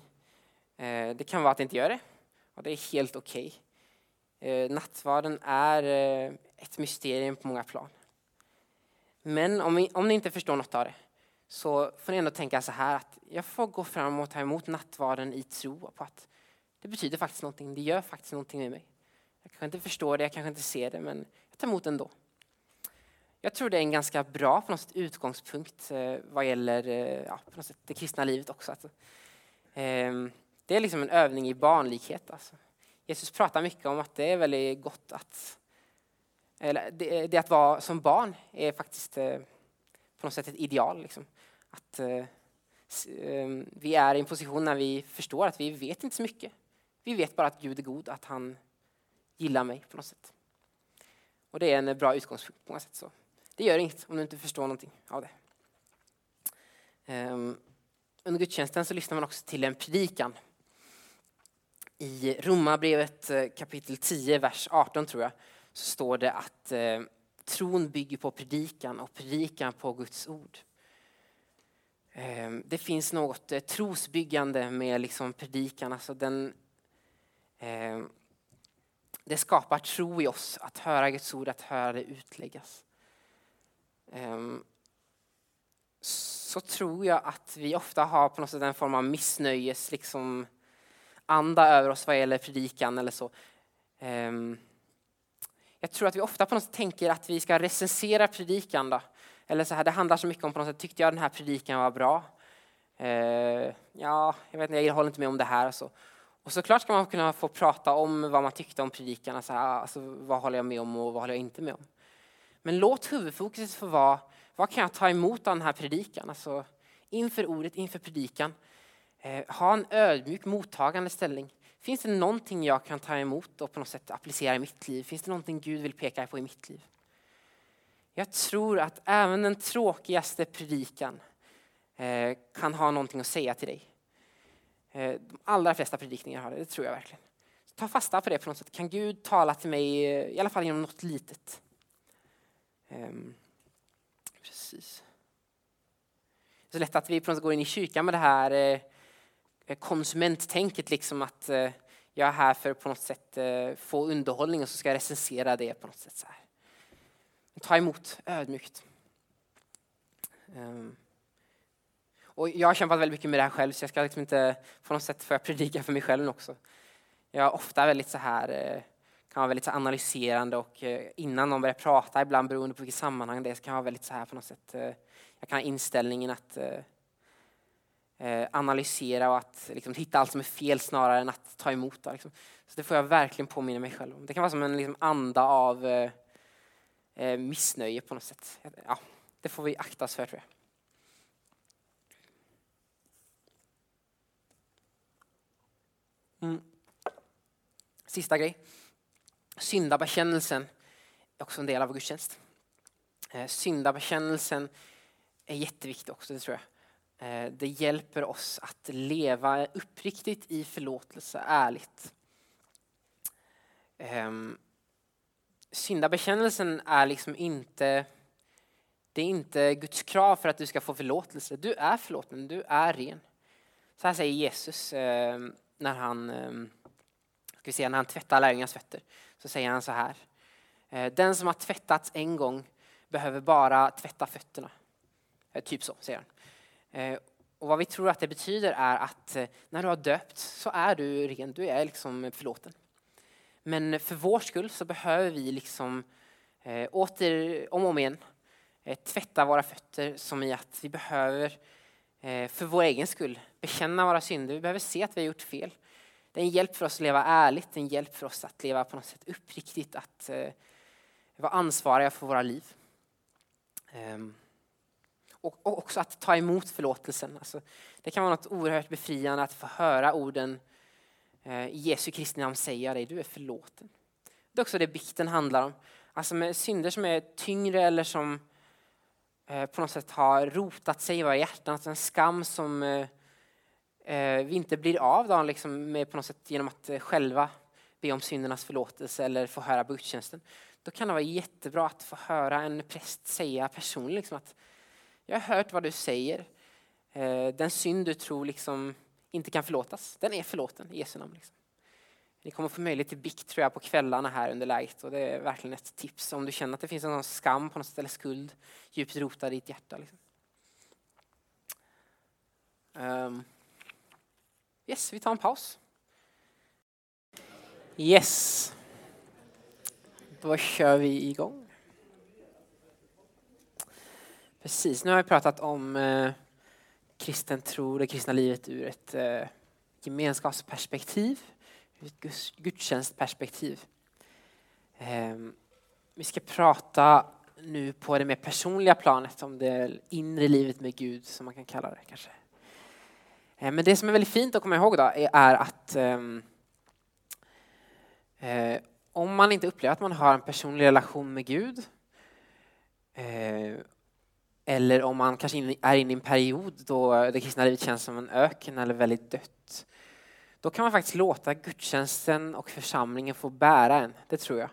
Eh, det kan vara att det inte gör det. Och det är helt okej. Okay. Eh, nattvarden är eh, ett mysterium på många plan. Men om, om ni inte förstår något av det så får ni ändå tänka så här att jag får gå fram och ta emot nattvarden i tro på att det betyder faktiskt någonting. Det gör faktiskt någonting med mig. Jag kanske inte förstår det, jag kanske inte ser det, men jag tar emot det ändå. Jag tror det är en ganska bra på något sätt, utgångspunkt eh, vad gäller eh, ja, på något sätt, det kristna livet också. Att, eh, det är liksom en övning i barnlikhet. Alltså. Jesus pratar mycket om att det är väldigt gott att eller det, det att vara som barn är faktiskt eh, på något sätt ett ideal. Liksom. Att eh, ehm, vi är i en position när vi förstår att vi vet inte så mycket. Vi vet bara att Gud är god, att han gillar mig på något sätt. Och det är en bra utgångspunkt på något sätt. Så. Det gör inget om du inte förstår någonting av det. Um, under gudstjänsten så lyssnar man också till en predikan. I Romarbrevet eh, kapitel 10, vers 18 tror jag, så står det att eh, tron bygger på predikan och predikan på Guds ord. Ehm, det finns något eh, trosbyggande med liksom predikan. Alltså den, ehm, det skapar tro i oss att höra Guds ord, att höra det utläggas. Ehm, så tror jag att vi ofta har på något sätt en form av missnöjes liksom, anda över oss vad gäller predikan eller så. Ehm, jag tror att vi ofta på något sätt tänker att vi ska recensera predikan. Då. Eller så här, det handlar så mycket om på något sätt, tyckte jag den här predikan var bra? Ehm, ja, jag vet inte, jag håller inte med om det här. Och, så. och såklart ska man kunna få prata om vad man tyckte om predikan. Alltså, alltså, vad håller jag med om och vad håller jag inte med om? Men låt huvudfokuset få vara, vad kan jag ta emot av den här predikan? Alltså, inför ordet, inför predikan. Eh, ha en ödmjuk mottagande ställning. Finns det någonting jag kan ta emot och på något sätt applicera i mitt liv? Finns det någonting Gud vill peka på i mitt liv? Jag tror att även den tråkigaste predikan eh, kan ha någonting att säga till dig. Eh, de allra flesta predikningar har det, det tror jag verkligen. Ta fasta på det på något sätt. Kan Gud tala till mig, i alla fall genom något litet? Ehm, precis. Det är så lätt att vi på något sätt går in i kyrkan med det här Eh, konsumenttänket, liksom att eh, jag är här för att på något sätt eh, få underhållning och så ska jag recensera det på något sätt. Så här. Ta emot ödmjukt. Ehm. Och jag har kämpat väldigt mycket med det här själv så jag ska liksom inte på något sätt få predika för mig själv också. Jag är ofta väldigt så här kan vara väldigt så analyserande och innan någon börjar prata, ibland beroende på vilket sammanhang det är, så kan jag vara väldigt så här på något sätt. Jag kan ha inställningen att Eh, analysera och att liksom, hitta allt som är fel snarare än att ta emot det. Liksom. Så det får jag verkligen påminna mig själv om. Det kan vara som en liksom, anda av eh, eh missnöje på något sätt. Ja, det får vi akta oss för tror jag. Mm. Sista grej. Syndabekännelsen är också en del av gudstjänst. Eh, syndabekännelsen är jätteviktig också, det tror jag. Eh, det hjälper oss att leva uppriktigt i förlåtelse, ärligt. Ehm, syndabekännelsen är liksom inte det är inte Guds krav för att du ska få förlåtelse. Du är förlåten, du är ren. Så här säger Jesus ehm, när han, ehm, ska vi se, när han tvättar lärjungarnas fötter. Så säger han så här. Eh, den som har tvättats en gång behöver bara tvätta fötterna. Eh, typ så, säger han. Eh, och vad vi tror att det betyder är att eh, när du har döpt så är du ren, du är liksom förlåten. Men för vår skull så behöver vi liksom eh, åter, om och om igen, tvätta våra fötter som i att vi behöver för vår egen skull bekänna våra synder. Vi behöver se att vi har gjort fel. Det är en hjälp för oss att leva ärligt, det är en hjälp för oss att leva på något sätt uppriktigt, att vara ansvariga för våra liv. Ehm. Och, och, också att ta emot förlåtelsen. Alltså, det kan vara något oerhört befriande att få höra orden eh, i Jesu Kristi namn säga dig, du är förlåten. Det är också det bikten handlar om. Alltså med synder som är tyngre eller som eh, på något sätt har rotat sig i våra hjärtan, alltså en skam som eh, vi inte blir av då, liksom, med på något sätt genom att själva be om syndernas förlåtelse eller få höra på gudstjänsten. Då kan det vara jättebra att få höra en präst säga personligen liksom, att jag har hört vad du säger. Eh, den synd du tror liksom inte kan förlåtas, den är förlåten i Jesu namn. Liksom. Ni kommer få möjlighet till bikt tror jag på kvällarna här under läget och det är verkligen ett tips om du känner att det finns en skam på något sätt eller skuld djupt rotad i ditt hjärta. Liksom. Um. Yes, vi tar en paus. Yes. Då kör vi igång. Precis, nu har vi pratat om eh, kristen tro, det kristna livet ur ett eh, gemenskapsperspektiv, ur ett gudstjänstperspektiv. Eh, vi ska prata nu på det mer personliga planet om det inre livet med Gud, som man kan kalla det kanske. Eh, men det som är väldigt fint att komma ihåg då är att ehm, eh, om man inte upplever att man har en personlig relation med Gud eh, eller om man kanske är inne i en period då det kristna livet känns som en öken eller väldigt dött. Då kan man faktiskt låta gudstjänsten och församlingen få bära en, det tror jag.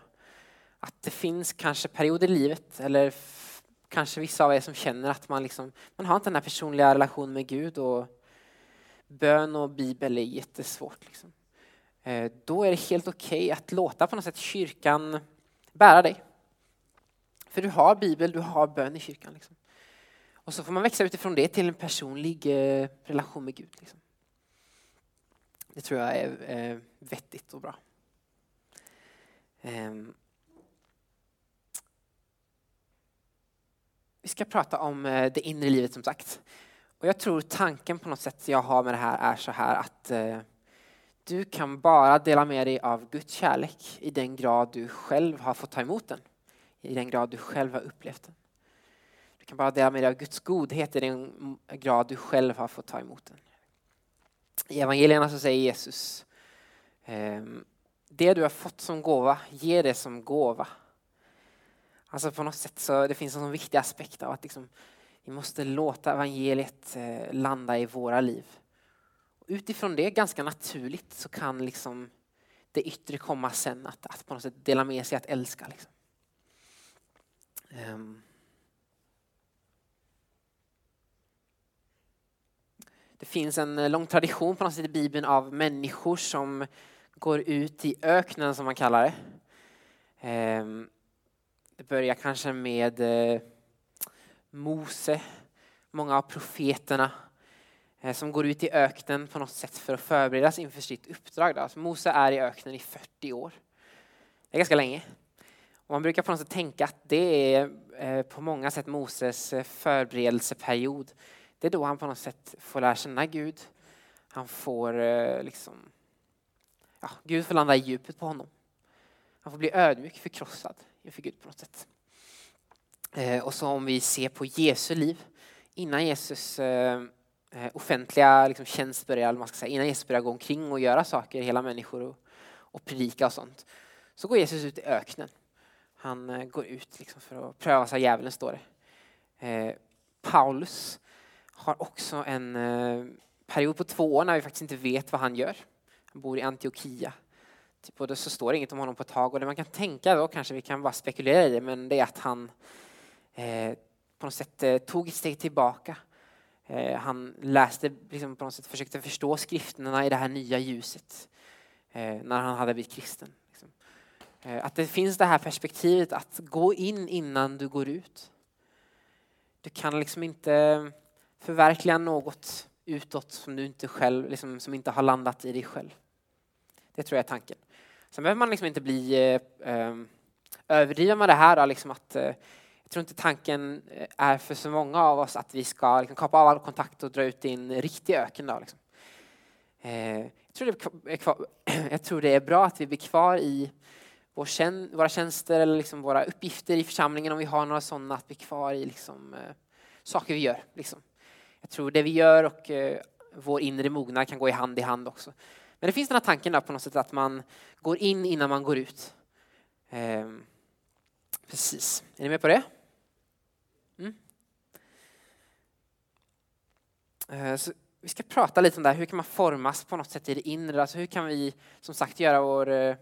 Att det finns kanske perioder i livet, eller kanske vissa av er som känner att man, liksom, man har inte den här personliga relationen med Gud och bön och bibel är jättesvårt. Liksom. Eh, då är det helt okej okay att låta på något sätt kyrkan bära dig. För du har bibel, du har bön i kyrkan. Liksom. Och så får man växa utifrån det till en personlig eh, relation med Gud. Liksom. Det tror jag är eh, vettigt och bra. Ehm. Vi ska prata om eh, det inre livet som sagt. Och jag tror tanken på något sätt jag har med det här är så här att du kan bara dela med dig av Guds kärlek i den grad du själv har fått ta emot den. I den grad du själv har upplevt den. Kan bara dela med dig av Guds godhet i den grad du själv har fått ta emot den. I evangelierna så säger Jesus ehm, det du har fått som gåva, ge det som gåva. Alltså på något sätt så det finns en sån viktig aspekt av att liksom, vi måste låta evangeliet eh, landa i våra liv. Utifrån det, ganska naturligt, så kan liksom det yttre komma sen. Att, att på något sätt dela med sig, att älska. Liksom. Um. Det finns en eh, lång tradition på något sätt i Bibeln av människor som går ut i öknen som man kallar det. Ehm, det börjar kanske med eh, Mose, många av profeterna eh, som går ut i öknen på något sätt för att förberedas inför sitt uppdrag. Alltså Mose är i öknen i 40 år. Det är ganska länge. Och man brukar på något sätt tänka att det är på många sätt Moses förberedelseperiod. Det är då han på något sätt får lära känna Gud. Han får eh, liksom, ja, Gud får landa i djupet på honom. Han får bli ödmjuk, förkrossad inför Gud på något sätt. Eh, och så om vi ser på Jesu liv, innan Jesus eh, offentliga liksom, tjänst började, man ska säga, innan Jesus börjar gå omkring och göra saker, hela människor och, och predika och sånt, så går Jesus ut i öknen. Han går ut liksom för att pröva sig djävulen, står det. Paulus har också en eh, period på två år när vi faktiskt inte vet vad han gör. Han bor i Antiochia Typ, och så står det inget om honom på ett tag och det man kan tänka då, kanske vi kan bara spekulera i det, men det är att han eh, på något sätt eh, tog ett steg tillbaka. Eh, han läste, liksom, på något sätt försökte förstå skrifterna i det här nya ljuset eh, när han hade blivit kristen. Liksom. Eh, att det finns det här perspektivet att gå in innan du går ut. Du kan liksom inte förverkliga något utåt som du inte själv, liksom, som inte har landat i dig själv. Det tror jag är tanken. Sen behöver man liksom inte bli eh, ehm, överdriven med det här. Då, liksom att, eh, jag tror inte tanken eh, är för så många av oss att vi ska liksom, kapa av all kontakt och dra ut i en riktig öken. Då, liksom. eh, jag, tror det är kvar, jag tror det är bra att vi blir kvar i vår tjän våra tjänster eller liksom våra uppgifter i församlingen om vi har några sådana, att bli kvar i liksom, eh, saker vi gör. Liksom. Jag tror det vi gör och eh, vår inre mognad kan gå i hand i hand också. Men det finns den här tanken där på något sätt att man går in innan man går ut. Ehm, precis. Är ni med på det? Mm. Eh, vi ska prata lite om det här. Hur kan man formas på något sätt i det inre? Alltså hur kan vi som sagt göra vår, eh,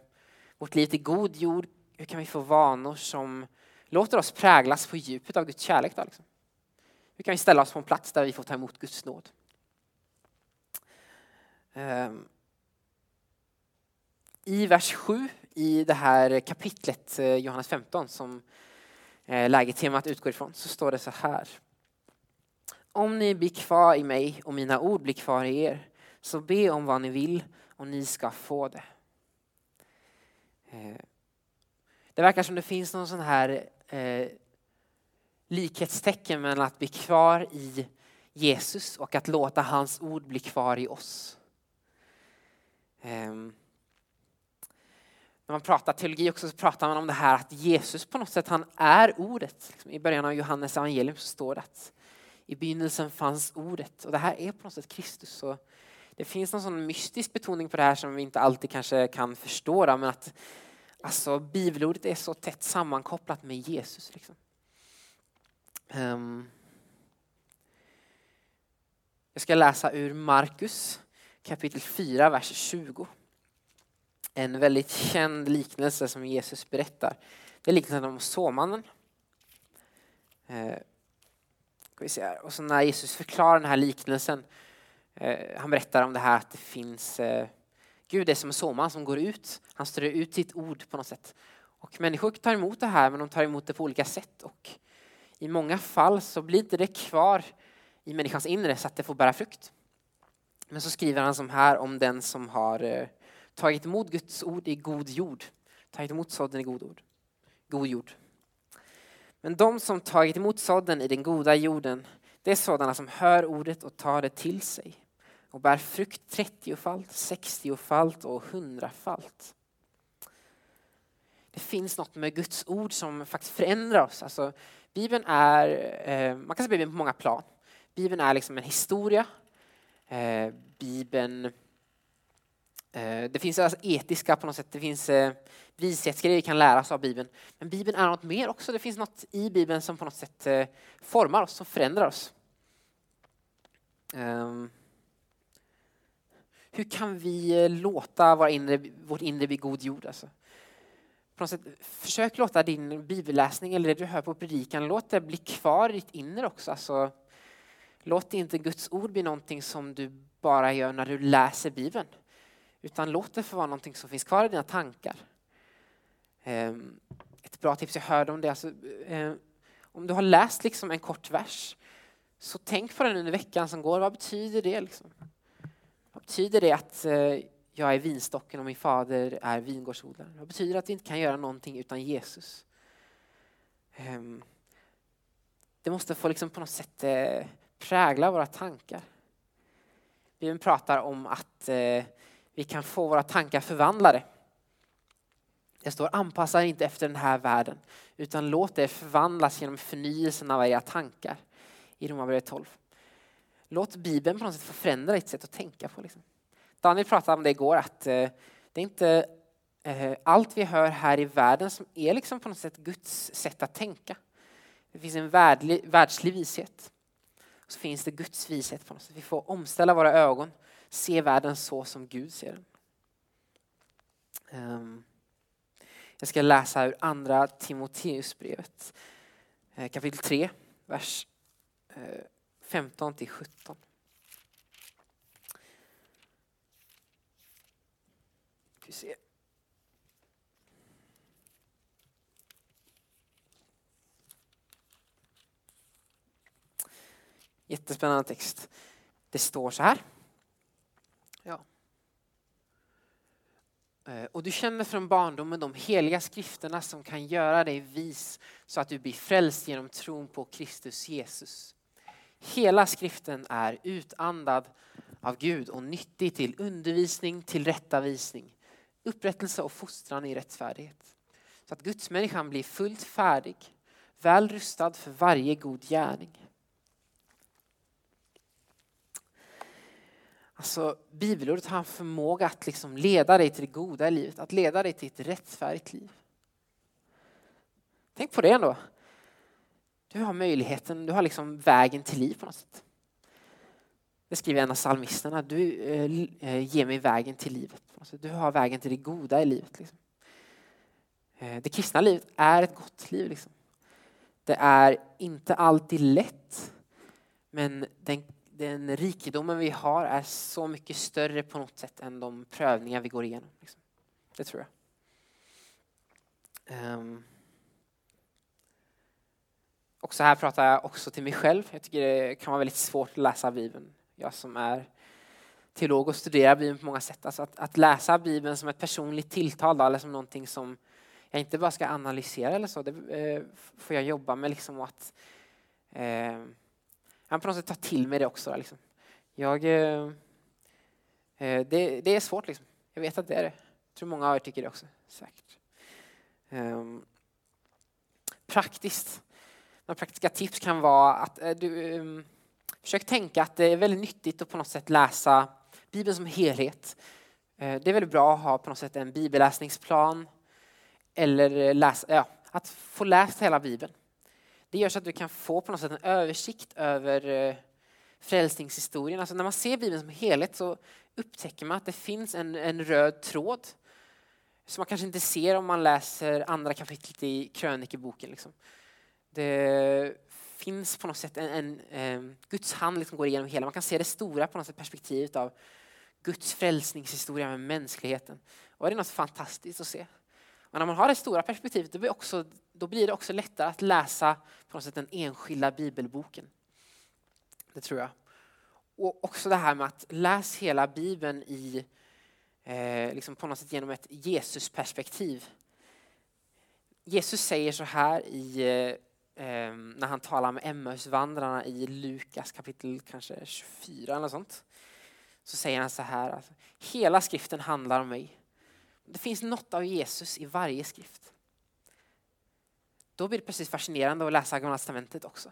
vårt liv till god jord? Hur kan vi få vanor som låter oss präglas på djupet av Guds kärlek? Då, liksom? Hur kan vi ställa oss på en plats där vi får ta emot Guds nåd? Ehm, I vers 7 i det här kapitlet, eh, Johannes 15, som eh, lägetemat utgår ifrån, så står det så här. Om ni blir kvar i mig och mina ord blir kvar i er, så be om vad ni vill och ni ska få det. Ehm, det verkar som det finns någon sån här eh, likhetstecken mellan att bli kvar i Jesus och att låta hans ord bli kvar i oss. Um, när man pratar teologi också så pratar man om det här att Jesus på något sätt, han är ordet. Liksom, I början av Johannes evangelium så står det att i begynnelsen fanns ordet. Och det här är på något sätt Kristus. Så det finns någon sån mystisk betoning på det här som vi inte alltid kanske kan förstå. men att alltså, bibelordet är så tätt sammankopplat med Jesus. Liksom. Um, jag ska läsa ur Markus kapitel 4, vers 20 en väldigt känd liknelse som Jesus berättar. Det är liknelsen om såmannen. Ehm, vi se här. Och så när Jesus förklarar den här liknelsen, eh, han berättar om det här att det finns, eh, Gud är som en såman som går ut, han strör ut sitt ord på något sätt. Och människor tar emot det här men de tar emot det på olika sätt. Och i många fall så blir inte det kvar i människans inre så att det får bära frukt. Men så skriver han som här om den som har eh, tagit emot Guds ord i god jord. Tagit emot sådden i god, ord. god jord. Men de som tagit emot sådden i den goda jorden, det är sådana som hör ordet och tar det till sig och bär frukt trettiofalt, sextiofalt och hundrafalt. Det finns något med Guds ord som faktiskt förändrar oss. Alltså, Bibeln är, eh, man kan se Bibeln på många plan. Bibeln är liksom en historia. Eh, Bibeln, eh, det finns alltså etiska på något sätt, det finns eh, vishetsgrejer vi kan lära oss av Bibeln. Men Bibeln är något mer också. Det finns något i Bibeln som på något sätt eh, formar oss, som förändrar oss. Um, hur kan vi eh, låta vår inre, vårt inre bli god jord? Alltså? På något sätt, försök låta din bibelläsning eller det du hör på predikan, låt det bli kvar i ditt inre också. Alltså, låt inte Guds ord bli någonting som du bara gör när du läser Bibeln. Utan låt det få vara någonting som finns kvar i dina tankar. Ehm, ett bra tips jag hörde om det, alltså, ehm, om du har läst liksom en kort vers, så tänk på den under veckan som går. Vad betyder det? Liksom? Vad betyder det att eh, jag är vinstocken och min fader är vingårdsodlaren? Det betyder att vi inte kan göra någonting utan Jesus? Ehm, det måste få liksom på något sätt eh, prägla våra tankar. Bibeln pratar om att eh, vi kan få våra tankar förvandlade. Det står anpassa er inte efter den här världen utan låt er förvandlas genom förnyelsen av era tankar. I Romarbrevet 12. Låt Bibeln på något sätt få förändra ditt sätt att tänka på. Liksom. Daniel pratade om det igår att eh, det är inte eh, allt vi hör här i världen som är liksom på något sätt Guds sätt att tänka. Det finns en världlig, världslig vishet. Och så finns det Guds vishet på något sätt. Vi får omställa våra ögon, se världen så som Gud ser den. Ehm, jag ska läsa ur andra Timoteusbrevet eh, kapitel 3, vers 15 till 17. Vi ser. Jättespännande text. Det står så här. Eh, och du känner från barndomen de heliga skrifterna som kan göra dig vis så att du blir frälst genom tron på Kristus Jesus. Hela skriften är utandad av Gud och nyttig till undervisning, till rättavisning, upprättelse och fostran i rättfärdighet. Så att gudsmänniskan blir fullt färdig, väl rustad för varje god gärning. Alltså, bibelordet har en förmåga att liksom leda dig till det goda i livet, att leda dig till ett rättfärdigt liv. Tänk på det ändå. Du har möjligheten, du har liksom vägen till liv på något sätt. Det skriver en av psalmisterna, du eh, eh, ger mig vägen till livet. Alltså, du har vägen till det goda i livet. Liksom. Eh, det kristna livet är ett gott liv. Liksom. Det är inte alltid lätt, men den den rikedomen vi har är så mycket större på något sätt än de prövningar vi går igenom. Liksom. Det tror jag. Ehm. Um. Också här pratar jag också till mig själv. Jag tycker det kan vara väldigt svårt att läsa Bibeln. Jag som är teolog och studerar Bibeln på många sätt. Alltså att, att läsa Bibeln som ett personligt tilltal eller som någonting som jag inte bara ska analysera eller så. Det eh, får jag jobba med. Liksom att eh, jag på något sätt ta till mig det också. Liksom. Jag, eh, eh, det, det, är svårt liksom. Jag vet att det är det. Jag tror många av er tycker det också. Säkert. Eh, praktiskt. Några praktiska tips kan vara att eh, du ehm, försök tänka att det är väldigt nyttigt att på något sätt läsa Bibeln som helhet. Eh, det är väldigt bra att ha på något sätt en bibelläsningsplan eller läsa, ja, att få läst hela Bibeln. Det gör så att du kan få på något sätt en översikt över eh, frälsningshistorien. Alltså när man ser Bibeln som helhet så upptäcker man att det finns en, en röd tråd som man kanske inte ser om man läser andra kapitlet i krönikeboken. Liksom. Det finns på något sätt en, en, en Guds hand liksom går igenom hela. Man kan se det stora på något sätt perspektivet av Guds frälsningshistoria med mänskligheten. Och det är något fantastiskt att se. Men när man har det stora perspektivet då blir, också, då blir det också lättare att läsa på något sätt den enskilda bibelboken. Det tror jag. Och också det här med att läsa hela bibeln i, eh, liksom på något sätt genom ett Jesusperspektiv. Jesus säger så här i eh, Ehm, när han talar med Emmausvandrarna i Lukas kapitel kanske 24 eller sånt. Så säger han så här, alltså, hela skriften handlar om mig. Det finns något av Jesus i varje skrift. Då blir det precis fascinerande att läsa Gamla testamentet också.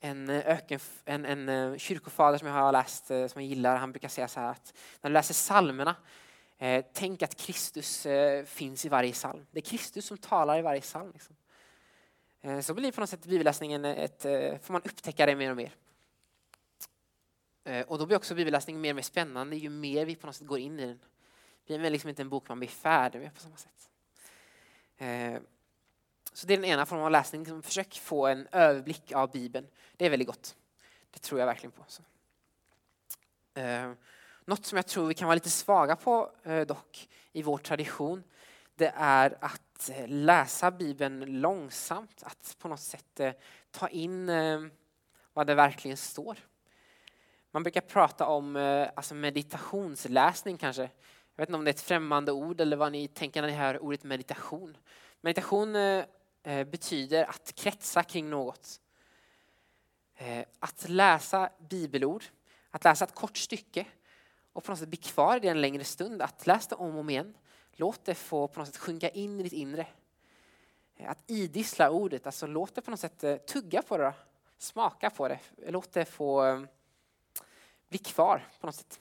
En, eh, öken, en, en eh, kyrkofader som jag har läst, eh, som jag gillar, han brukar säga så här att när du läser psalmerna, eh, tänk att Kristus eh, finns i varje psalm. Det är Kristus som talar i varje psalm. Liksom. Eh, så blir på något sätt bibelläsningen ett, eh, får man upptäcka det mer och mer. Eh, och då blir också bibelläsningen mer och mer spännande ju mer vi på något sätt går in i den. Det blir liksom inte en bok man blir färdig med på samma sätt. Så det är den ena formen av läsning. Liksom försök få en överblick av Bibeln. Det är väldigt gott. Det tror jag verkligen på. Så. Något som jag tror vi kan vara lite svaga på dock i vår tradition, det är att att eh, läsa Bibeln långsamt, att på något sätt eh, ta in eh, vad det verkligen står. Man brukar prata om alltså meditationsläsning kanske. Jag vet inte om det är ett främmande ord eller vad ni tänker när ni hör ordet meditation. Meditation betyder att kretsa kring något. Att läsa bibelord, att läsa ett kort stycke och på något sätt bli kvar i det en längre stund, att läsa det om och om igen Låt det få på något sätt sjunka in i ditt inre. Eh, att idissla ordet, alltså låt det på något sätt eh, tugga på det, smaka på det. Låt det få eh, bli kvar på något sätt.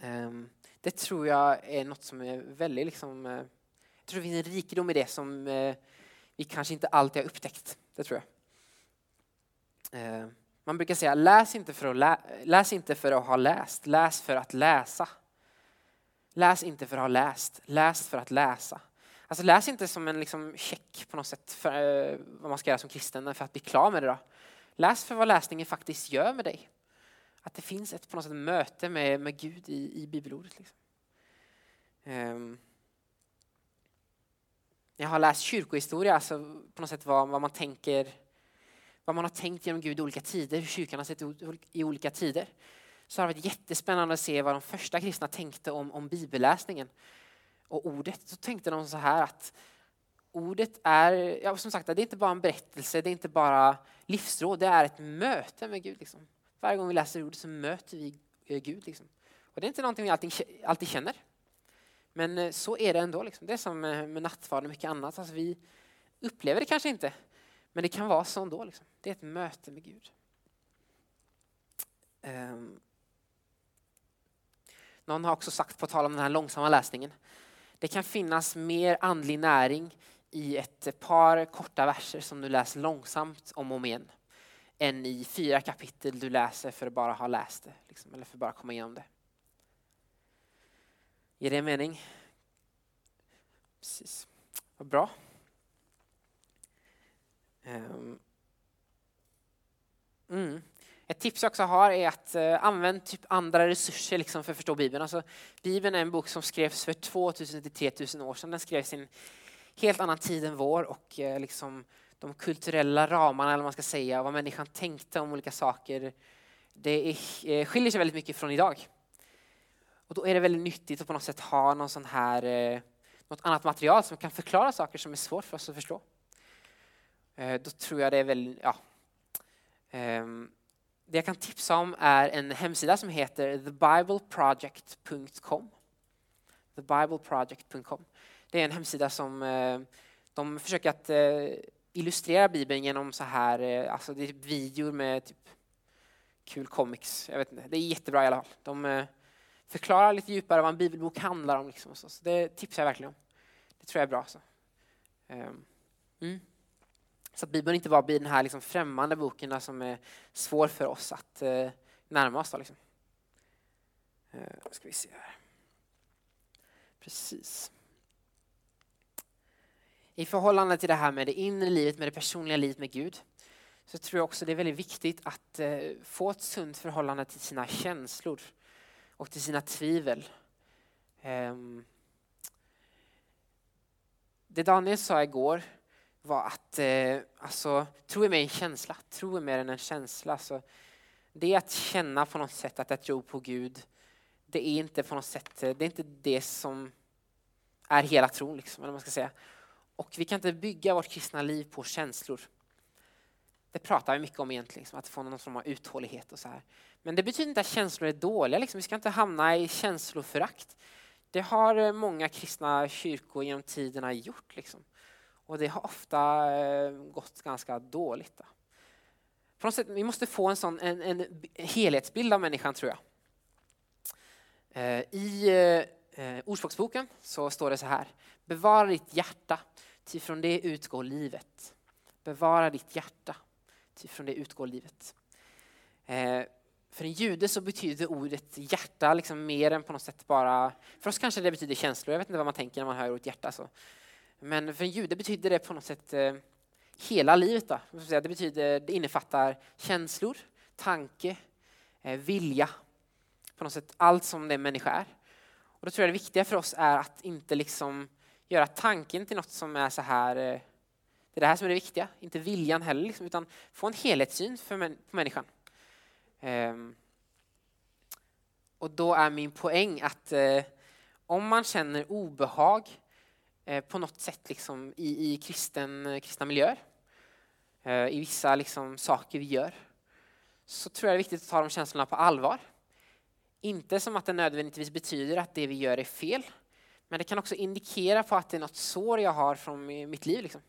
Ehm, det tror jag är något som är väldigt liksom, jag tror det finns en rikedom i det som vi kanske inte alltid har upptäckt. Det tror jag. Ehm, man brukar säga läs inte för att, lä läs inte för att ha läst, läs för att läsa. Läs inte för att ha läst, läs för att läsa. Alltså läs inte som en liksom check på något sätt för eh, vad man ska göra som kristen för att bli klar med det. Då. Läs för vad läsningen faktiskt gör med dig. Att det finns ett på något sätt möte med, med Gud i, i bibelordet. Liksom. Um. Jag har läst kyrkohistoria, alltså på något sätt vad, vad man tänker vad man har tänkt genom Gud i olika tider, hur kyrkan har sett ut i olika tider så har det varit jättespännande att se vad de första kristna tänkte om, om bibelläsningen och ordet. Så tänkte de så här att ordet är, ja, som sagt, det är inte bara en berättelse, det är inte bara livsråd, det är ett möte med Gud. Liksom. Varje gång vi läser ordet så möter vi eh, Gud. Liksom. Och det är inte någonting vi alltid, alltid känner. Men eh, så är det ändå. Liksom. Det är som eh, med nattvard och mycket annat. Alltså, vi upplever det kanske inte, men det kan vara så ändå. Liksom. Det är ett möte med Gud. Um, någon har också sagt, på tal om den här långsamma läsningen, det kan finnas mer andlig näring i ett par korta verser som du läser långsamt om och om igen än i fyra kapitel du läser för att bara ha läst det, liksom, eller för att bara komma igenom det. Ger det mening? Precis. Vad bra. Ehm. Mm. Ett tips jag också har är att eh, använda typ andra resurser liksom för att förstå Bibeln. Alltså, Bibeln är en bok som skrevs för 2000 till 3000 år sedan. Den skrevs i en helt annan tid än vår och eh, liksom, de kulturella ramarna, eller vad man ska säga, vad människan tänkte om olika saker, det är, eh, skiljer sig väldigt mycket från idag. Och då är det väldigt nyttigt att på något sätt ha någon sån här, något annat material som kan förklara saker som är svårt för oss att förstå. Då tror jag det är väldigt, ja, ehm, det jag kan tipsa om är en hemsida som heter thebibleproject.com. Thebibleproject.com. Det är en hemsida som eh, de försöker att eh, illustrera Bibeln genom så här, eh, alltså det är typ videor med typ kul comics. Jag vet inte, det är jättebra i alla fall. De förklarar lite djupare vad en bibelbok handlar om. Liksom, så det tipsar jag verkligen om. Det tror jag är bra. Så. Mm. Så att Bibeln inte bara blir den här liksom främmande boken som är svår för oss att eh, närma oss. Då, liksom. eh, ska vi se här. Precis. I förhållande till det här med det inre livet, med det personliga livet med Gud, så tror jag också det är väldigt viktigt att eh, få ett sunt förhållande till sina känslor och till sina tvivel. Eh, det Daniel sa igår var att eh, alltså, tro är mer en känsla, tro är mer än en känsla. Så det är att känna på något sätt att jag tror på Gud, det är inte på något sätt, eh, det är inte det som är hela tron, liksom, eller man ska säga. Och vi kan inte bygga vårt kristna liv på känslor. Det pratar vi mycket om egentligen, liksom, att få någon form av uthållighet och så här. Men det betyder inte att känslor är dåliga, liksom. vi ska inte hamna i känsloförakt. Det har eh, många kristna kyrkor genom tiderna gjort. Liksom. Och det har ofta eh, gått ganska dåligt. Då. På något sätt, vi måste få en, sån, en, en helhetsbild av människan tror jag. Eh, I eh, eh, Ordspråksboken så står det så här. Bevara ditt hjärta, ty från det utgår livet. Bevara ditt hjärta, ty från det utgår livet. Eh, för en jude så betyder ordet hjärta liksom mer än på något sätt bara... För oss kanske det betyder känslor, jag vet inte vad man tänker när man hör ordet hjärta. Så. Men för en jude betyder det på något sätt eh, hela livet. Då. Det, betyder, det innefattar känslor, tanke, eh, vilja. På något sätt allt som det människa är. Och då tror jag det viktiga för oss är att inte liksom göra tanken till något som är så här... Eh, det är det här som är det viktiga, inte viljan heller, liksom, utan få en helhetssyn för på människan. Um, och då är min poäng att eh, om man känner obehag Eh, på något sätt liksom, i, i kristen, eh, kristna miljöer, eh, i vissa liksom, saker vi gör, så tror jag det är viktigt att ta de känslorna på allvar. Inte som att det nödvändigtvis betyder att det vi gör är fel, men det kan också indikera på att det är något sår jag har från mitt liv. Liksom.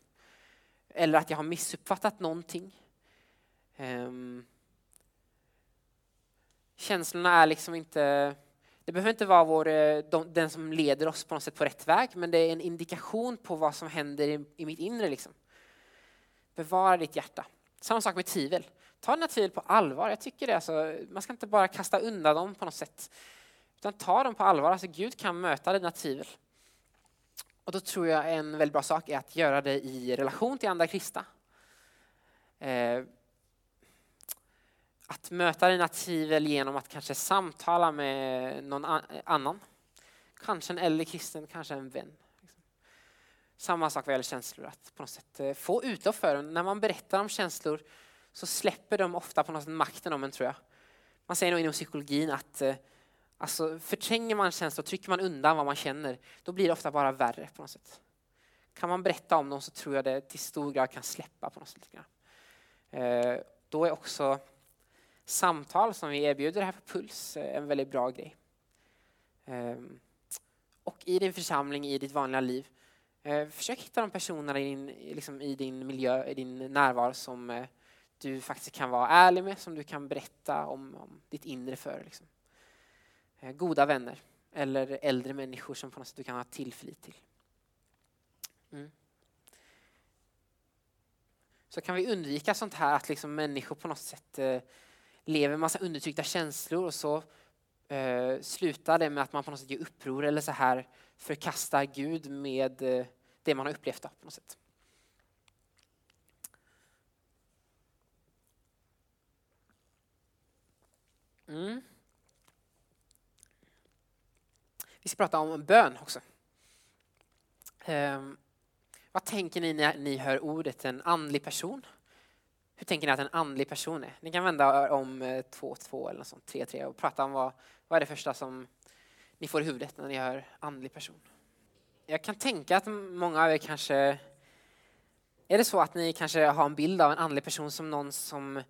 Eller att jag har missuppfattat någonting. Um, känslorna är liksom inte... Det behöver inte vara vår, eh, de, den som leder oss på något sätt på rätt väg, men det är en indikation på vad som händer i, i mitt inre. Liksom. Bevara ditt hjärta. Samma sak med tvivel. Ta dina tvivel på allvar. Jag tycker det. Alltså, man ska inte bara kasta undan dem på något sätt. Utan ta dem på allvar. Alltså, Gud kan möta dina tvivel. Och då tror jag en väldigt bra sak är att göra det i relation till andra kristna. Eh, att möta dina tvivel genom att kanske samtala med någon annan. Kanske en äldre kristen, kanske en vän. Samma sak vad gäller känslor, att på något sätt eh, få utlopp för dem. När man berättar om känslor så släpper de ofta på något sätt makten om en tror jag. Man säger nog inom psykologin att eh, alltså, förtränger man känslor, trycker man undan vad man känner, då blir det ofta bara värre på något sätt. Kan man berätta om dem så tror jag det till stor grad kan släppa på något sätt. Eh, då är också samtal som vi erbjuder här på Puls är en väldigt bra grej. Ehm, och i din församling, i ditt vanliga liv, eh, försök hitta de personerna i din, liksom i din miljö, i din närvaro som eh, du faktiskt kan vara ärlig med, som du kan berätta om, om ditt inre för. Liksom. Goda vänner eller äldre människor som på något sätt du kan ha tillförlit till. Mm. Så kan vi undvika sånt här att liksom människor på något sätt lever massa undertryckta känslor och så eh, slutar det med att man på något sätt gör uppror eller så här förkastar Gud med eh, det man har upplevt. Då, på något sätt. Mm. Vi ska prata om bön också. Eh, vad tänker ni när ni hör ordet en andlig person? Hur tänker ni att en andlig person är? Ni kan vända om eh, två, två eller något sånt, tre, tre och prata om vad, vad är det första som ni får i huvudet när ni hör andlig person. Jag kan tänka att många av er kanske... Är det så att ni kanske har en bild av en andlig person som någon som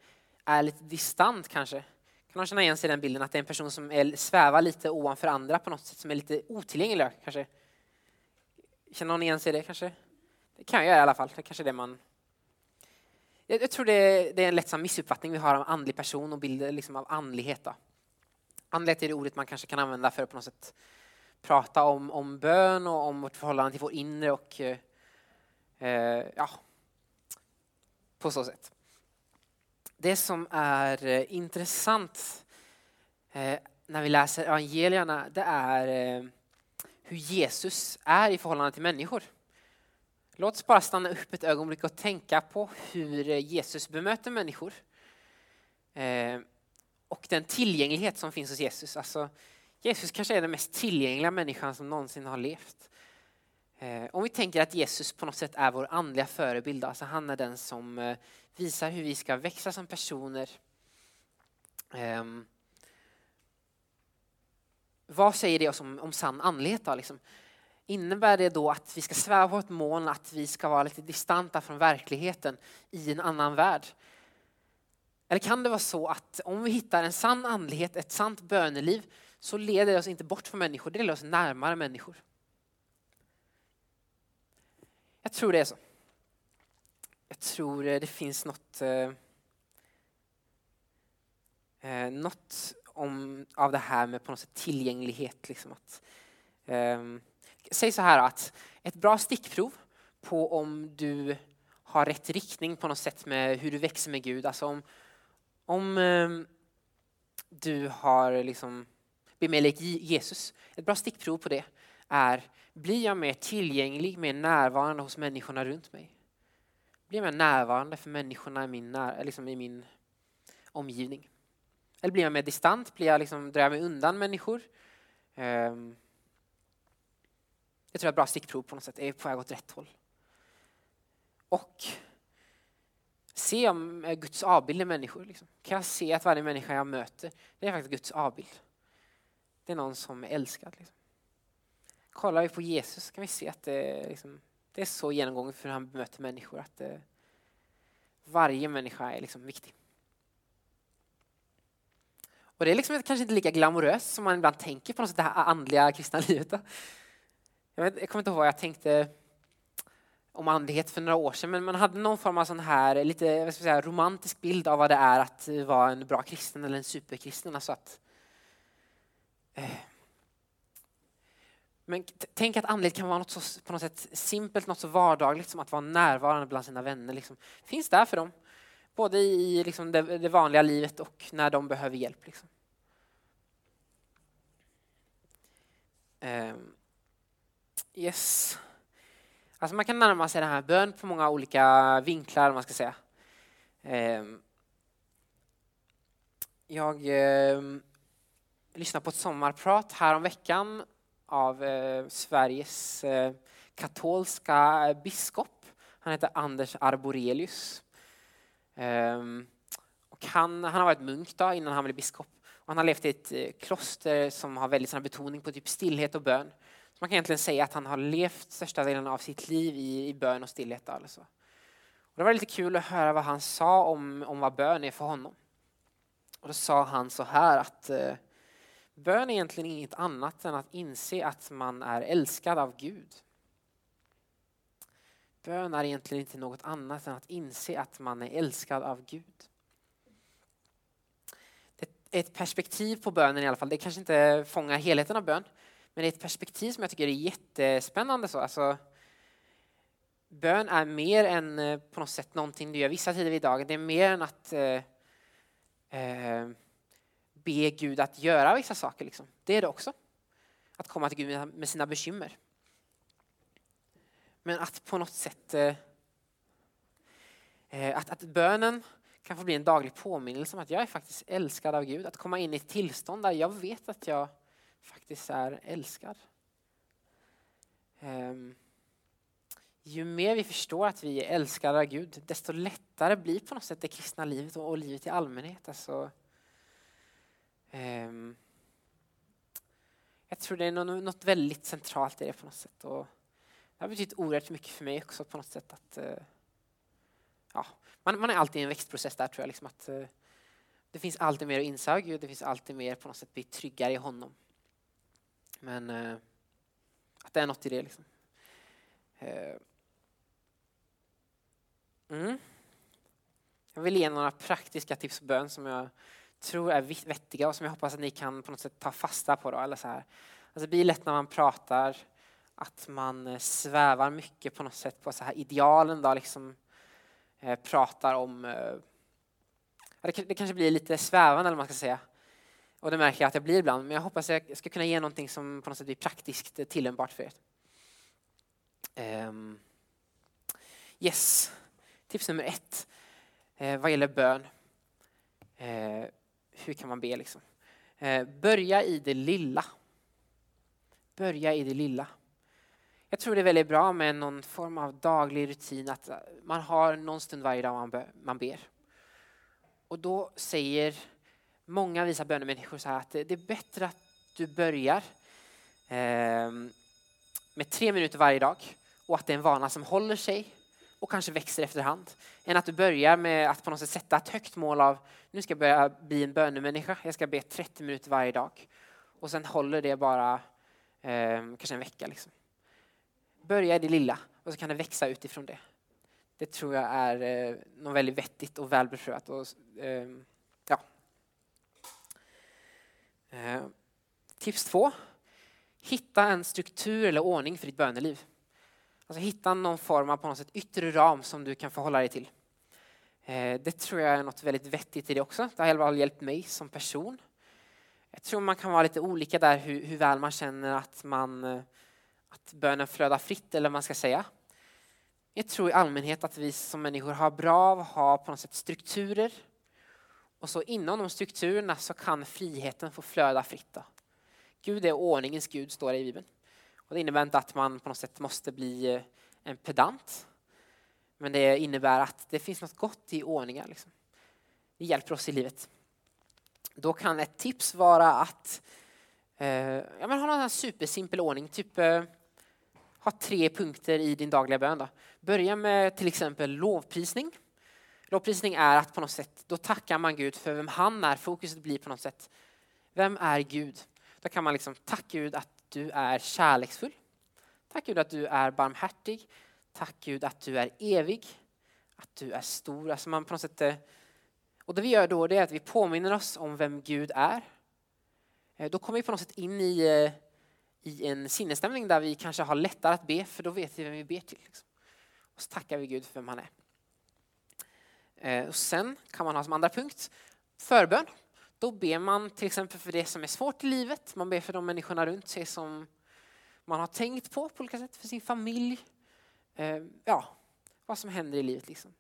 är lite distant kanske? Kan man känna igen sig i den bilden att det är en person som är, svävar lite ovanför andra på något sätt, som är lite otillgänglig kanske? Känner någon igen sig i det kanske? Det kan jag göra i alla fall, det kanske är det man jag, jag tror det är, det är en lättsam missuppfattning vi har av andlig person och bilder liksom av andlighet. Då. Andlighet är det ordet man kanske kan använda för att på något sätt prata om, om bön och om vårt förhållande till vår inre och eh, eh ja, på så sätt. Det som är eh, intressant eh, när vi läser evangelierna, det är eh, hur Jesus är i förhållande till människor. Låt oss bara stanna upp ett ögonblick och tänka på hur Jesus bemöter människor. Eh, och den tillgänglighet som finns hos Jesus. Alltså, Jesus kanske är den mest tillgängliga människan som någonsin har levt. Eh, om vi tänker att Jesus på något sätt är vår andliga förebild, alltså han är den som eh, visar hur vi ska växa som personer. Ehm, vad säger det oss om, om sann andlighet då? Liksom? Innebär det då att vi ska sväva på ett moln, att vi ska vara lite distanta från verkligheten i en annan värld? Eller kan det vara så att om vi hittar en sann andlighet, ett sant böneliv, så leder det oss inte bort från människor, det leder oss närmare människor. Jag tror det är så. Jag tror eh, det finns något, eh, eh, något om, av det här med på något sätt tillgänglighet. Liksom att, eh, säg så här att ett bra stickprov på om du har rätt riktning på något sätt med hur du växer med Gud. Alltså om, om ehm, du har liksom blir mer lik Jesus. Ett bra stickprov på det är, blir jag mer tillgänglig, mer närvarande hos människorna runt mig? Blir jag mer närvarande för människorna i min, när, liksom i min omgivning? Eller blir jag mer distant? Blir jag liksom, drar jag mig undan människor? Um, jag tror att bra stickprov på något sätt är på väg åt rätt håll. Och se om eh, Guds avbild i människor. Liksom. Kan jag se att varje människa jag möter, det är faktiskt Guds avbild. Det är någon som är älskad. Liksom. Kollar vi på Jesus kan vi se att det, liksom, det är så genomgånget för hur han bemöter människor. Att det, varje människa är liksom viktig. Och det är liksom kanske inte lika glamoröst som man ibland tänker på något sätt, det här andliga kristna livet. Då. Jag, vet, jag kommer inte ihåg vad jag tänkte om andlighet för några år sedan, men man hade någon form av sån här lite vad ska säga, romantisk bild av vad det är att vara en bra kristen eller en superkristen. Alltså att, eh, men tänk att andlighet kan vara något så, på något sätt simpelt, något så vardagligt som att vara närvarande bland sina vänner. Liksom. Finns där för dem, både i liksom, det, det, vanliga livet och när de behöver hjälp. Liksom. Eh, yes. Alltså man kan närma sig den här bön på många olika vinklar, man ska säga. Ehm, jag ehm, lyssnade på ett sommarprat här om veckan av eh, Sveriges eh, katolska biskop. Han heter Anders Arborelius. Ehm, och han, han har varit munk då, innan han blev biskop. Och han har levt i ett eh, kloster som har väldigt sån betoning på typ stillhet och bön. Man kan egentligen säga att han har levt största delen av sitt liv i, i bön och stillhet. Alltså. Och det var lite kul att höra vad han sa om, om vad bön är för honom. Och då sa han så här att eh, bön är egentligen inget annat än att inse att man är älskad av Gud. Bön är egentligen inte något annat än att inse att man är älskad av Gud. Det är ett perspektiv på bönen i alla fall. Det kanske inte fångar helheten av bön, men det är ett perspektiv som jag tycker är jättespännande. Så. Alltså, bön är mer än eh, på något sätt någonting du gör vissa tider i dagen. Det är mer än att eh, eh, be Gud att göra vissa saker. Liksom. Det är det också. Att komma till Gud med sina bekymmer. Men att på något sätt eh, eh, att, att bönen kan få bli en daglig påminnelse om att jag är faktiskt älskad av Gud. Att komma in i ett tillstånd där jag vet att jag faktiskt är älskad. Um, ju mer vi förstår att vi är älskade av Gud, desto lättare blir på något sätt det kristna livet och, och livet i allmänhet. Alltså, um, jag tror det är något, väldigt centralt i det på något sätt. Och det har betytt oerhört mycket för mig också på något sätt. att uh, ja, man, man är alltid i en växtprocess där tror jag. Liksom att, uh, det finns alltid mer att inse av Gud, det finns alltid mer på något sätt bli tryggare i honom. Men eh, att det är något i det. Liksom. Eh, mm. Jag vill ge några praktiska tips på bön som jag tror är vettiga och som jag hoppas att ni kan på något sätt ta fasta på. Då, eller så här. Alltså det blir lätt när man pratar att man eh, svävar mycket på något sätt på så här idealen. Då, liksom, eh, pratar om... Eh, det, det kanske blir lite svävande eller man ska säga. Och det märker jag att jag blir ibland. Men jag hoppas att jag ska kunna ge någonting som på något sätt blir praktiskt eh, tillämpbart för er. Um, yes, tips nummer ett. Eh, vad gäller bön. Eh, hur kan man be liksom? Börja i det lilla. Börja i det lilla. Jag tror det är väldigt bra med någon form av daglig rutin. Att man har någon stund varje dag man ber. Och då säger många visa bönemänniskor så här att det är bättre att du börjar eh, med tre minuter varje dag och att det är en vana som håller sig och kanske växer efterhand. Än att du börjar med att på något sätt sätta ett högt mål av nu ska jag börja bli en bönemänniska. Jag ska be 30 minuter varje dag. Och sen håller det bara eh, kanske en vecka. Liksom. Börja i det lilla och så kan det växa utifrån det. Det tror jag är eh, något väldigt vettigt och välbeprövat. Och, eh, ja. Eh, tips två. Hitta en struktur eller ordning för ditt böneliv. Alltså hitta någon form av på något sätt yttre ram som du kan förhålla dig till. Eh, det tror jag är något väldigt vettigt i det också. Det har i alla fall hjälpt mig som person. Jag tror man kan vara lite olika där hur, hur väl man känner att, man, eh, att bönen flödar fritt eller vad man ska säga. Jag tror i allmänhet att vi som människor har bra av att ha på något sätt strukturer. Och så inom de strukturerna så kan friheten få flöda fritt. Då. Gud är ordningens Gud, står det i Bibeln. Och det innebär inte att man på något sätt måste bli eh, en pedant. Men det innebär att det finns något gott i ordningar. Liksom. Det hjälper oss i livet. Då kan ett tips vara att eh, ja, men ha en supersimpel ordning. Typ eh, ha tre punkter i din dagliga bön. Då. Börja med till exempel lovprisning. Lovprisning är att på något sätt, då tackar man Gud för vem han är. Fokuset blir på något sätt, vem är Gud? Då kan man liksom, tack Gud att du är kärleksfull. Tack Gud att du är barmhärtig. Tack Gud att du är evig. Att du är stor. Alltså man på något sätt, eh, och det vi gör då det är att vi påminner oss om vem Gud är. Eh, då kommer vi på något sätt in i, eh, i en sinnesstämning där vi kanske har lättare att be för då vet vi vem vi ber till. Liksom. Och så tackar vi Gud för vem han är. Eh, och sen kan man ha som andra punkt förbön. Då ber man till exempel för det som är svårt i livet. Man ber för de människorna runt sig som man har tänkt på på olika sätt, för sin familj. Eh, ja, vad som händer i livet. Liksom.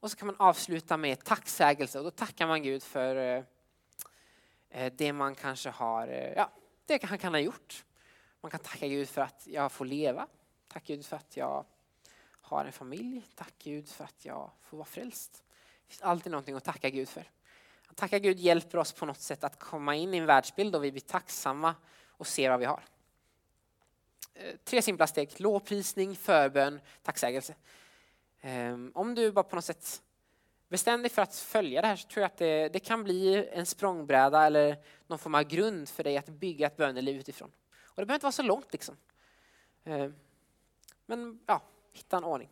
Och så kan man avsluta med tacksägelse och då tackar man Gud för eh, det man kanske har, ja, det han kan ha gjort. Man kan tacka Gud för att jag får leva. Tack Gud för att jag har en familj. Tack Gud för att jag får vara frälst. Det finns alltid någonting att tacka Gud för. Att tacka Gud hjälper oss på något sätt att komma in i en världsbild och vi blir tacksamma och ser vad vi har. Eh, tre simpla steg, lovprisning, förbön, tacksägelse. Ehm, om du bara på något sätt bestämmer dig för att följa det här så tror jag att det, det, kan bli en språngbräda eller någon form av grund för dig att bygga ett böneliv utifrån. Och det behöver inte vara så långt liksom. Ehm, men ja, hitta en ordning.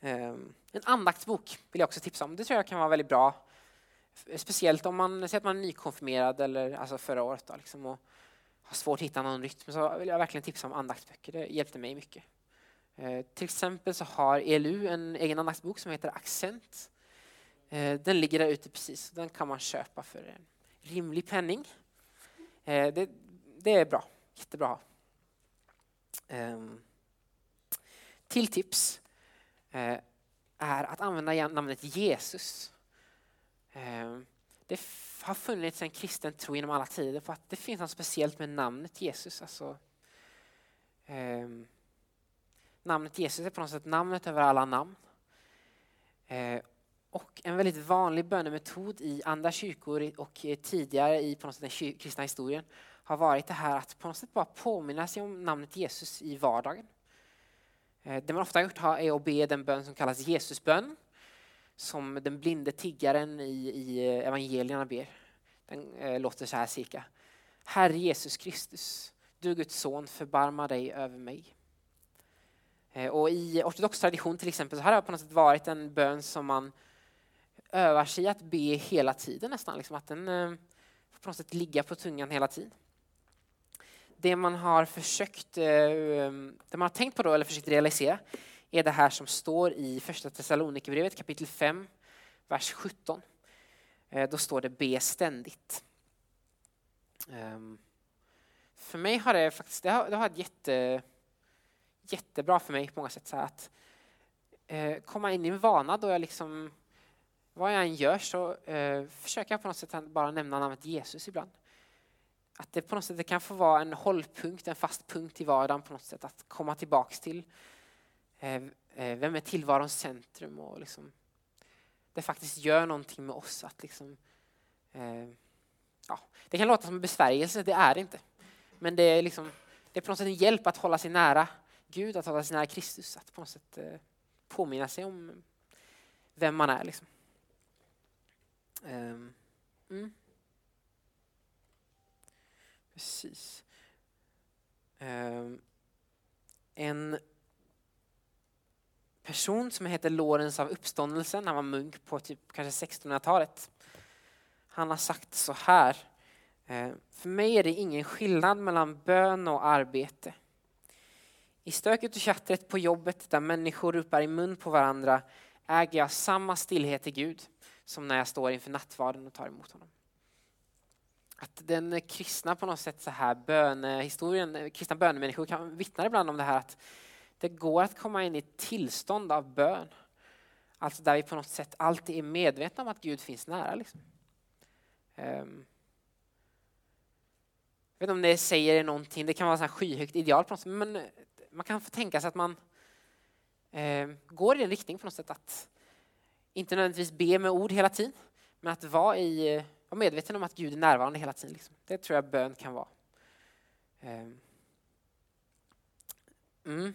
Ehm, en andaktsbok vill jag också tipsa om. Det tror jag kan vara väldigt bra Speciellt om man ser att man är nykonfirmerad eller alltså förra året då, liksom, och har svårt att hitta någon rytm så vill jag verkligen tipsa om andaktsböcker. Det hjälpte mig mycket. Ehm, till exempel så har ELU en egen andaktsbok som heter Accent. Ehm, den ligger där ute precis. Den kan man köpa för en rimlig penning. Det, det, är bra. Jättebra. Till tips eh, är att använda namnet Jesus eh, det har funnits en kristen tro genom alla tider på att det finns något speciellt med namnet Jesus. Alltså, eh, namnet Jesus är på något sätt namnet över alla namn. Och en väldigt vanlig bönemetod i andra kyrkor och tidigare i på något sätt den kristna historien har varit det här att på något sätt bara påminna sig om namnet Jesus i vardagen. Eh, det man ofta har gjort är att be den bön som kallas Jesusbön som den blinde tiggaren i, i eh, evangelierna ber. Den eh, låter så här cirka. Herre Jesus Kristus, du Guds son, förbarma dig över mig. Och i ortodox tradition till exempel så har det på något sätt varit en bön som man övar sig att be hela tiden nästan. Liksom att den får på något sätt ligga på tungan hela tiden. Det man har försökt, eh, um, det man har tänkt på då eller försökt realisera är det här som står i första Thessalonikerbrevet kapitel 5, vers 17. Eh, då står det be ständigt. Ehm, för mig har det faktiskt det har, det har varit jätte, jättebra för mig på många sätt. Så att eh, komma in i en vana då jag liksom, vad jag än gör så försöker jag på något sätt bara nämna namnet Jesus ibland. Att det på något sätt det kan få vara en hållpunkt, en fast punkt i vardagen på något sätt att komma tillbaks till. Eh, eh, vem är tillvarons centrum och liksom, det faktiskt gör någonting med oss. Att liksom, eh, ja, det kan låta som en besvärjelse, det är det inte. Men det är liksom, det är på något sätt en hjälp att hålla sig nära Gud, att hålla sig nära Kristus, att på något sätt påminna sig om vem man är. Liksom. Ehm, mm. Precis. Um, en person som heter Lorenz av uppståndelsen, han var munk på typ kanske 1600-talet. Han har sagt så här. Ehm, För mig är det ingen skillnad mellan bön och arbete. I stöket och tjattret på jobbet där människor ropar i mun på varandra äger jag samma stillhet i Gud som när jag står inför nattvarden och tar emot honom. Att den kristna på något sätt så här bönehistorien, kristna bönemänniskor kan vittna ibland om det här att det går att komma in i ett tillstånd av bön. Alltså där vi på något sätt alltid är medvetna om att Gud finns nära. Liksom. Um, jag vet inte om det säger någonting, det kan vara ett skyhögt ideal på något sätt, men man kan få tänka sig att man eh, går i den riktningen på något sätt att inte nödvändigtvis be med ord hela tiden, men att vara, i, vara medveten om att Gud är närvarande hela tiden. Liksom. Det tror jag bön kan vara. Ehm. Mm.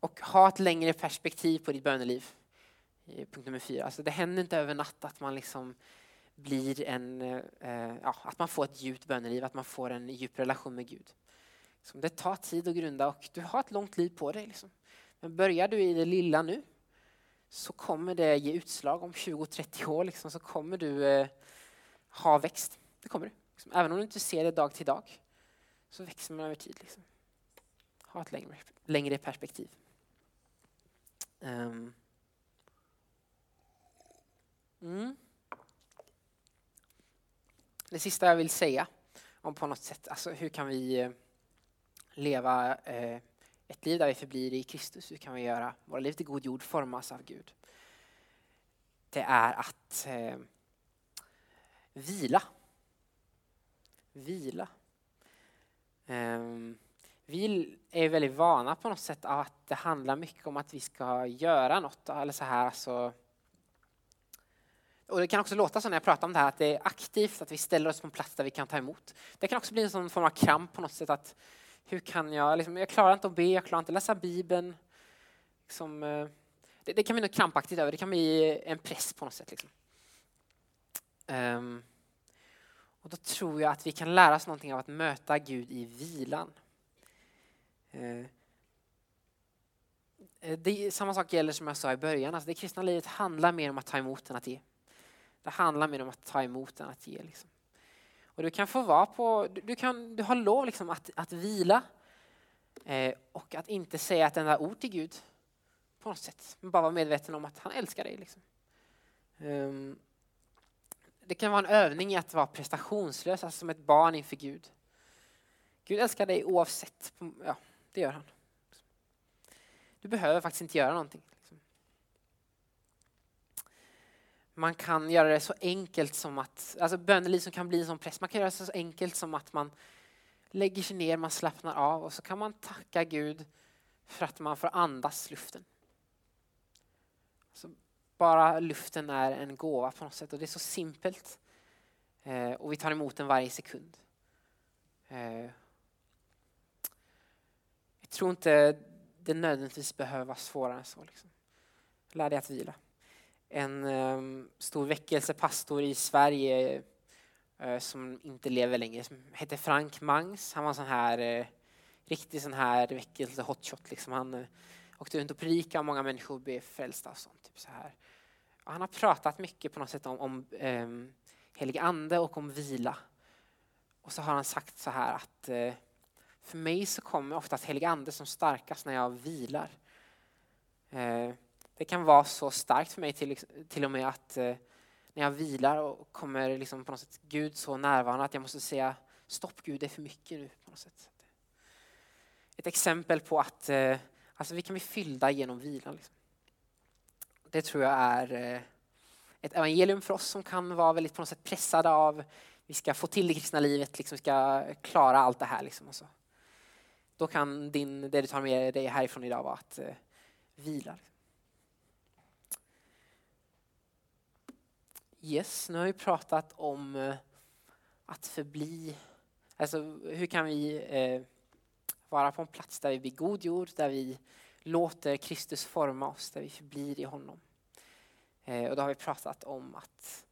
Och ha ett längre perspektiv på ditt böneliv. Punkt nummer fyra. Alltså det händer inte över natt att man liksom blir en, eh, ja, att man får ett djupt böneliv, att man får en djup relation med Gud. Liksom, det tar tid att grunda och du har ett långt liv på dig. Liksom. Men börjar du i det lilla nu så kommer det ge utslag om 20-30 år. Liksom, så kommer du eh, ha växt. Det kommer du. Liksom, även om du inte ser det dag till dag så växer man över tid. Liksom. Ha ett längre, längre perspektiv. Um. Mm. Det sista jag vill säga om på något sätt, alltså hur kan vi eh, leva eh, ett liv där vi förblir i Kristus? Hur kan vi göra våra liv till god jord formas av Gud? Det är att eh, vila. Vila. Um, vi är väldigt vana på något sätt att det handlar mycket om att vi ska göra något. Eller så här, så och det kan också låta så när jag pratar om det här att det är aktivt, att vi ställer oss på en plats där vi kan ta emot. Det kan också bli en sån form av kramp på något sätt att hur kan jag, liksom, jag klarar inte att be, jag klarar inte att läsa Bibeln. Liksom, eh, det, det, kan bli något krampaktigt över det kan bli en press på något sätt. Liksom. Um, och då tror jag att vi kan lära oss någonting av att möta Gud i vilan. Uh, det, samma sak gäller som jag sa i början, alltså det kristna livet handlar mer om att ta emot än att ge. Det handlar mer om att ta emot än att ge. Liksom. Och du kan få vara på, du, kan, du har lov liksom att, att vila eh, och att inte säga ett enda ord till Gud på något sätt. Men bara vara medveten om att han älskar dig. Liksom. Um, det kan vara en övning i att vara prestationslös, alltså som ett barn inför Gud. Gud älskar dig oavsett. Ja, det gör han. Du behöver faktiskt inte göra någonting. Liksom. man kan göra det så enkelt som att, alltså böneliv som kan bli en sån press, man kan göra det så enkelt som att man lägger sig ner, man slappnar av och så kan man tacka Gud för att man får andas luften. Så bara luften är en gåva på något sätt och det är så simpelt. Eh, och vi tar emot den varje sekund. Eh, jag tror inte det nödvändigtvis behöver vara svårare än så. Liksom. Lär dig att vila en eh, stor väckelsepastor i Sverige eh, som inte lever längre, som hette Frank Mangs. Han var en sån här eh, riktig sån här väckelse hotshot. Liksom. Han eh, åkte runt och predikade och många människor blev frälsta och sånt. Typ så här. Och han har pratat mycket på något sätt om, om eh, helig ande och om vila. Och så har han sagt så här att eh, för mig så kommer oftast helig ande som starkast när jag vilar. Eh, det kan vara så starkt för mig till, till och med att eh, när jag vilar och kommer liksom på något sätt Gud så närvarande att jag måste säga stopp Gud, det är för mycket nu. på något sätt. Ett exempel på att eh, alltså, vi kan bli fyllda genom vilan. Liksom. Det tror jag är eh, ett evangelium för oss som kan vara väldigt på något sätt pressade av vi ska få till det kristna livet, liksom, vi ska klara allt det här. Liksom, och så. Då kan din, det du tar med dig härifrån idag vara att eh, vila. Yes, nu har vi pratat om eh, att förbli, alltså hur kan vi eh, Vara på en plats där vi blir god jord, där vi låter Kristus forma oss, där vi förblir i honom. Eh, och då har vi pratat om att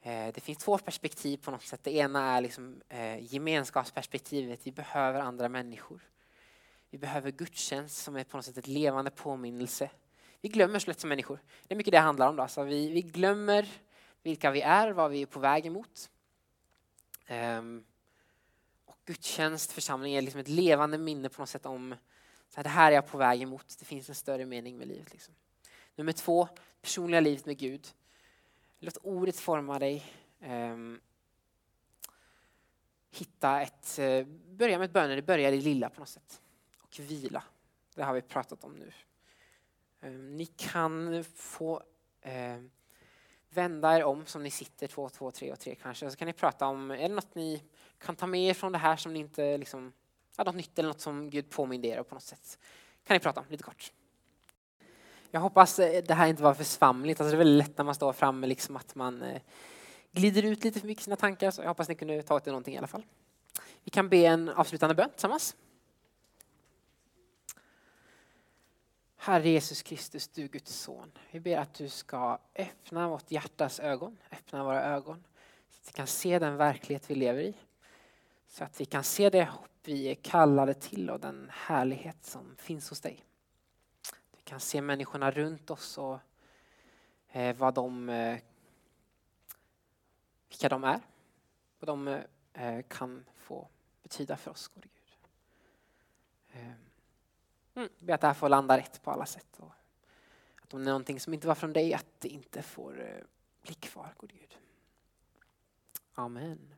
eh, det finns två perspektiv på något sätt. Det ena är liksom, eh, gemenskapsperspektivet, vi behöver andra människor. Vi behöver gudstjänst som är på något sätt ett levande påminnelse. Vi glömmer så lätt som människor. Det är mycket det handlar om. Då. Alltså vi, vi glömmer vilka vi är, vad vi är på väg emot. Um, och gudstjänst, församling är liksom ett levande minne på något sätt om så här, det här är jag på väg emot. Det finns en större mening med livet. Liksom. Nummer två, personliga livet med Gud. Låt ordet forma dig. Um, hitta ett, eh, börja med böner, det börjar i lilla på något sätt. Och vila. Det har vi pratat om nu. Um, ni kan få um, vända er om som ni sitter två, två, tre och tre kanske. Så kan ni prata om, är det något ni kan ta med er från det här som ni inte liksom, ja, något nytt eller något som Gud påminner er på något sätt. Kan ni prata om lite kort. Jag hoppas eh, det här inte var för svamligt. Alltså det är väldigt lätt när man står framme liksom att man eh, glider ut lite för mycket i sina tankar. Så jag hoppas ni kunde ta till någonting i alla fall. Vi kan be en avslutande bön tillsammans. Herre Jesus Kristus, du Guds son. Vi ber att du ska öppna vårt hjärtas ögon, öppna våra ögon. Så att vi kan se den verklighet vi lever i. Så att vi kan se det hopp vi är kallade till och den härlighet som finns hos dig. Vi kan se människorna runt oss och eh, vad de, eh, vilka de är. Vad de eh, kan få betyda för oss, gode Gud. Eh, mm, be att det här får landa rätt på alla sätt. Och att om det är någonting som inte var från dig, att det inte får eh, bli kvar, gode Gud. Amen.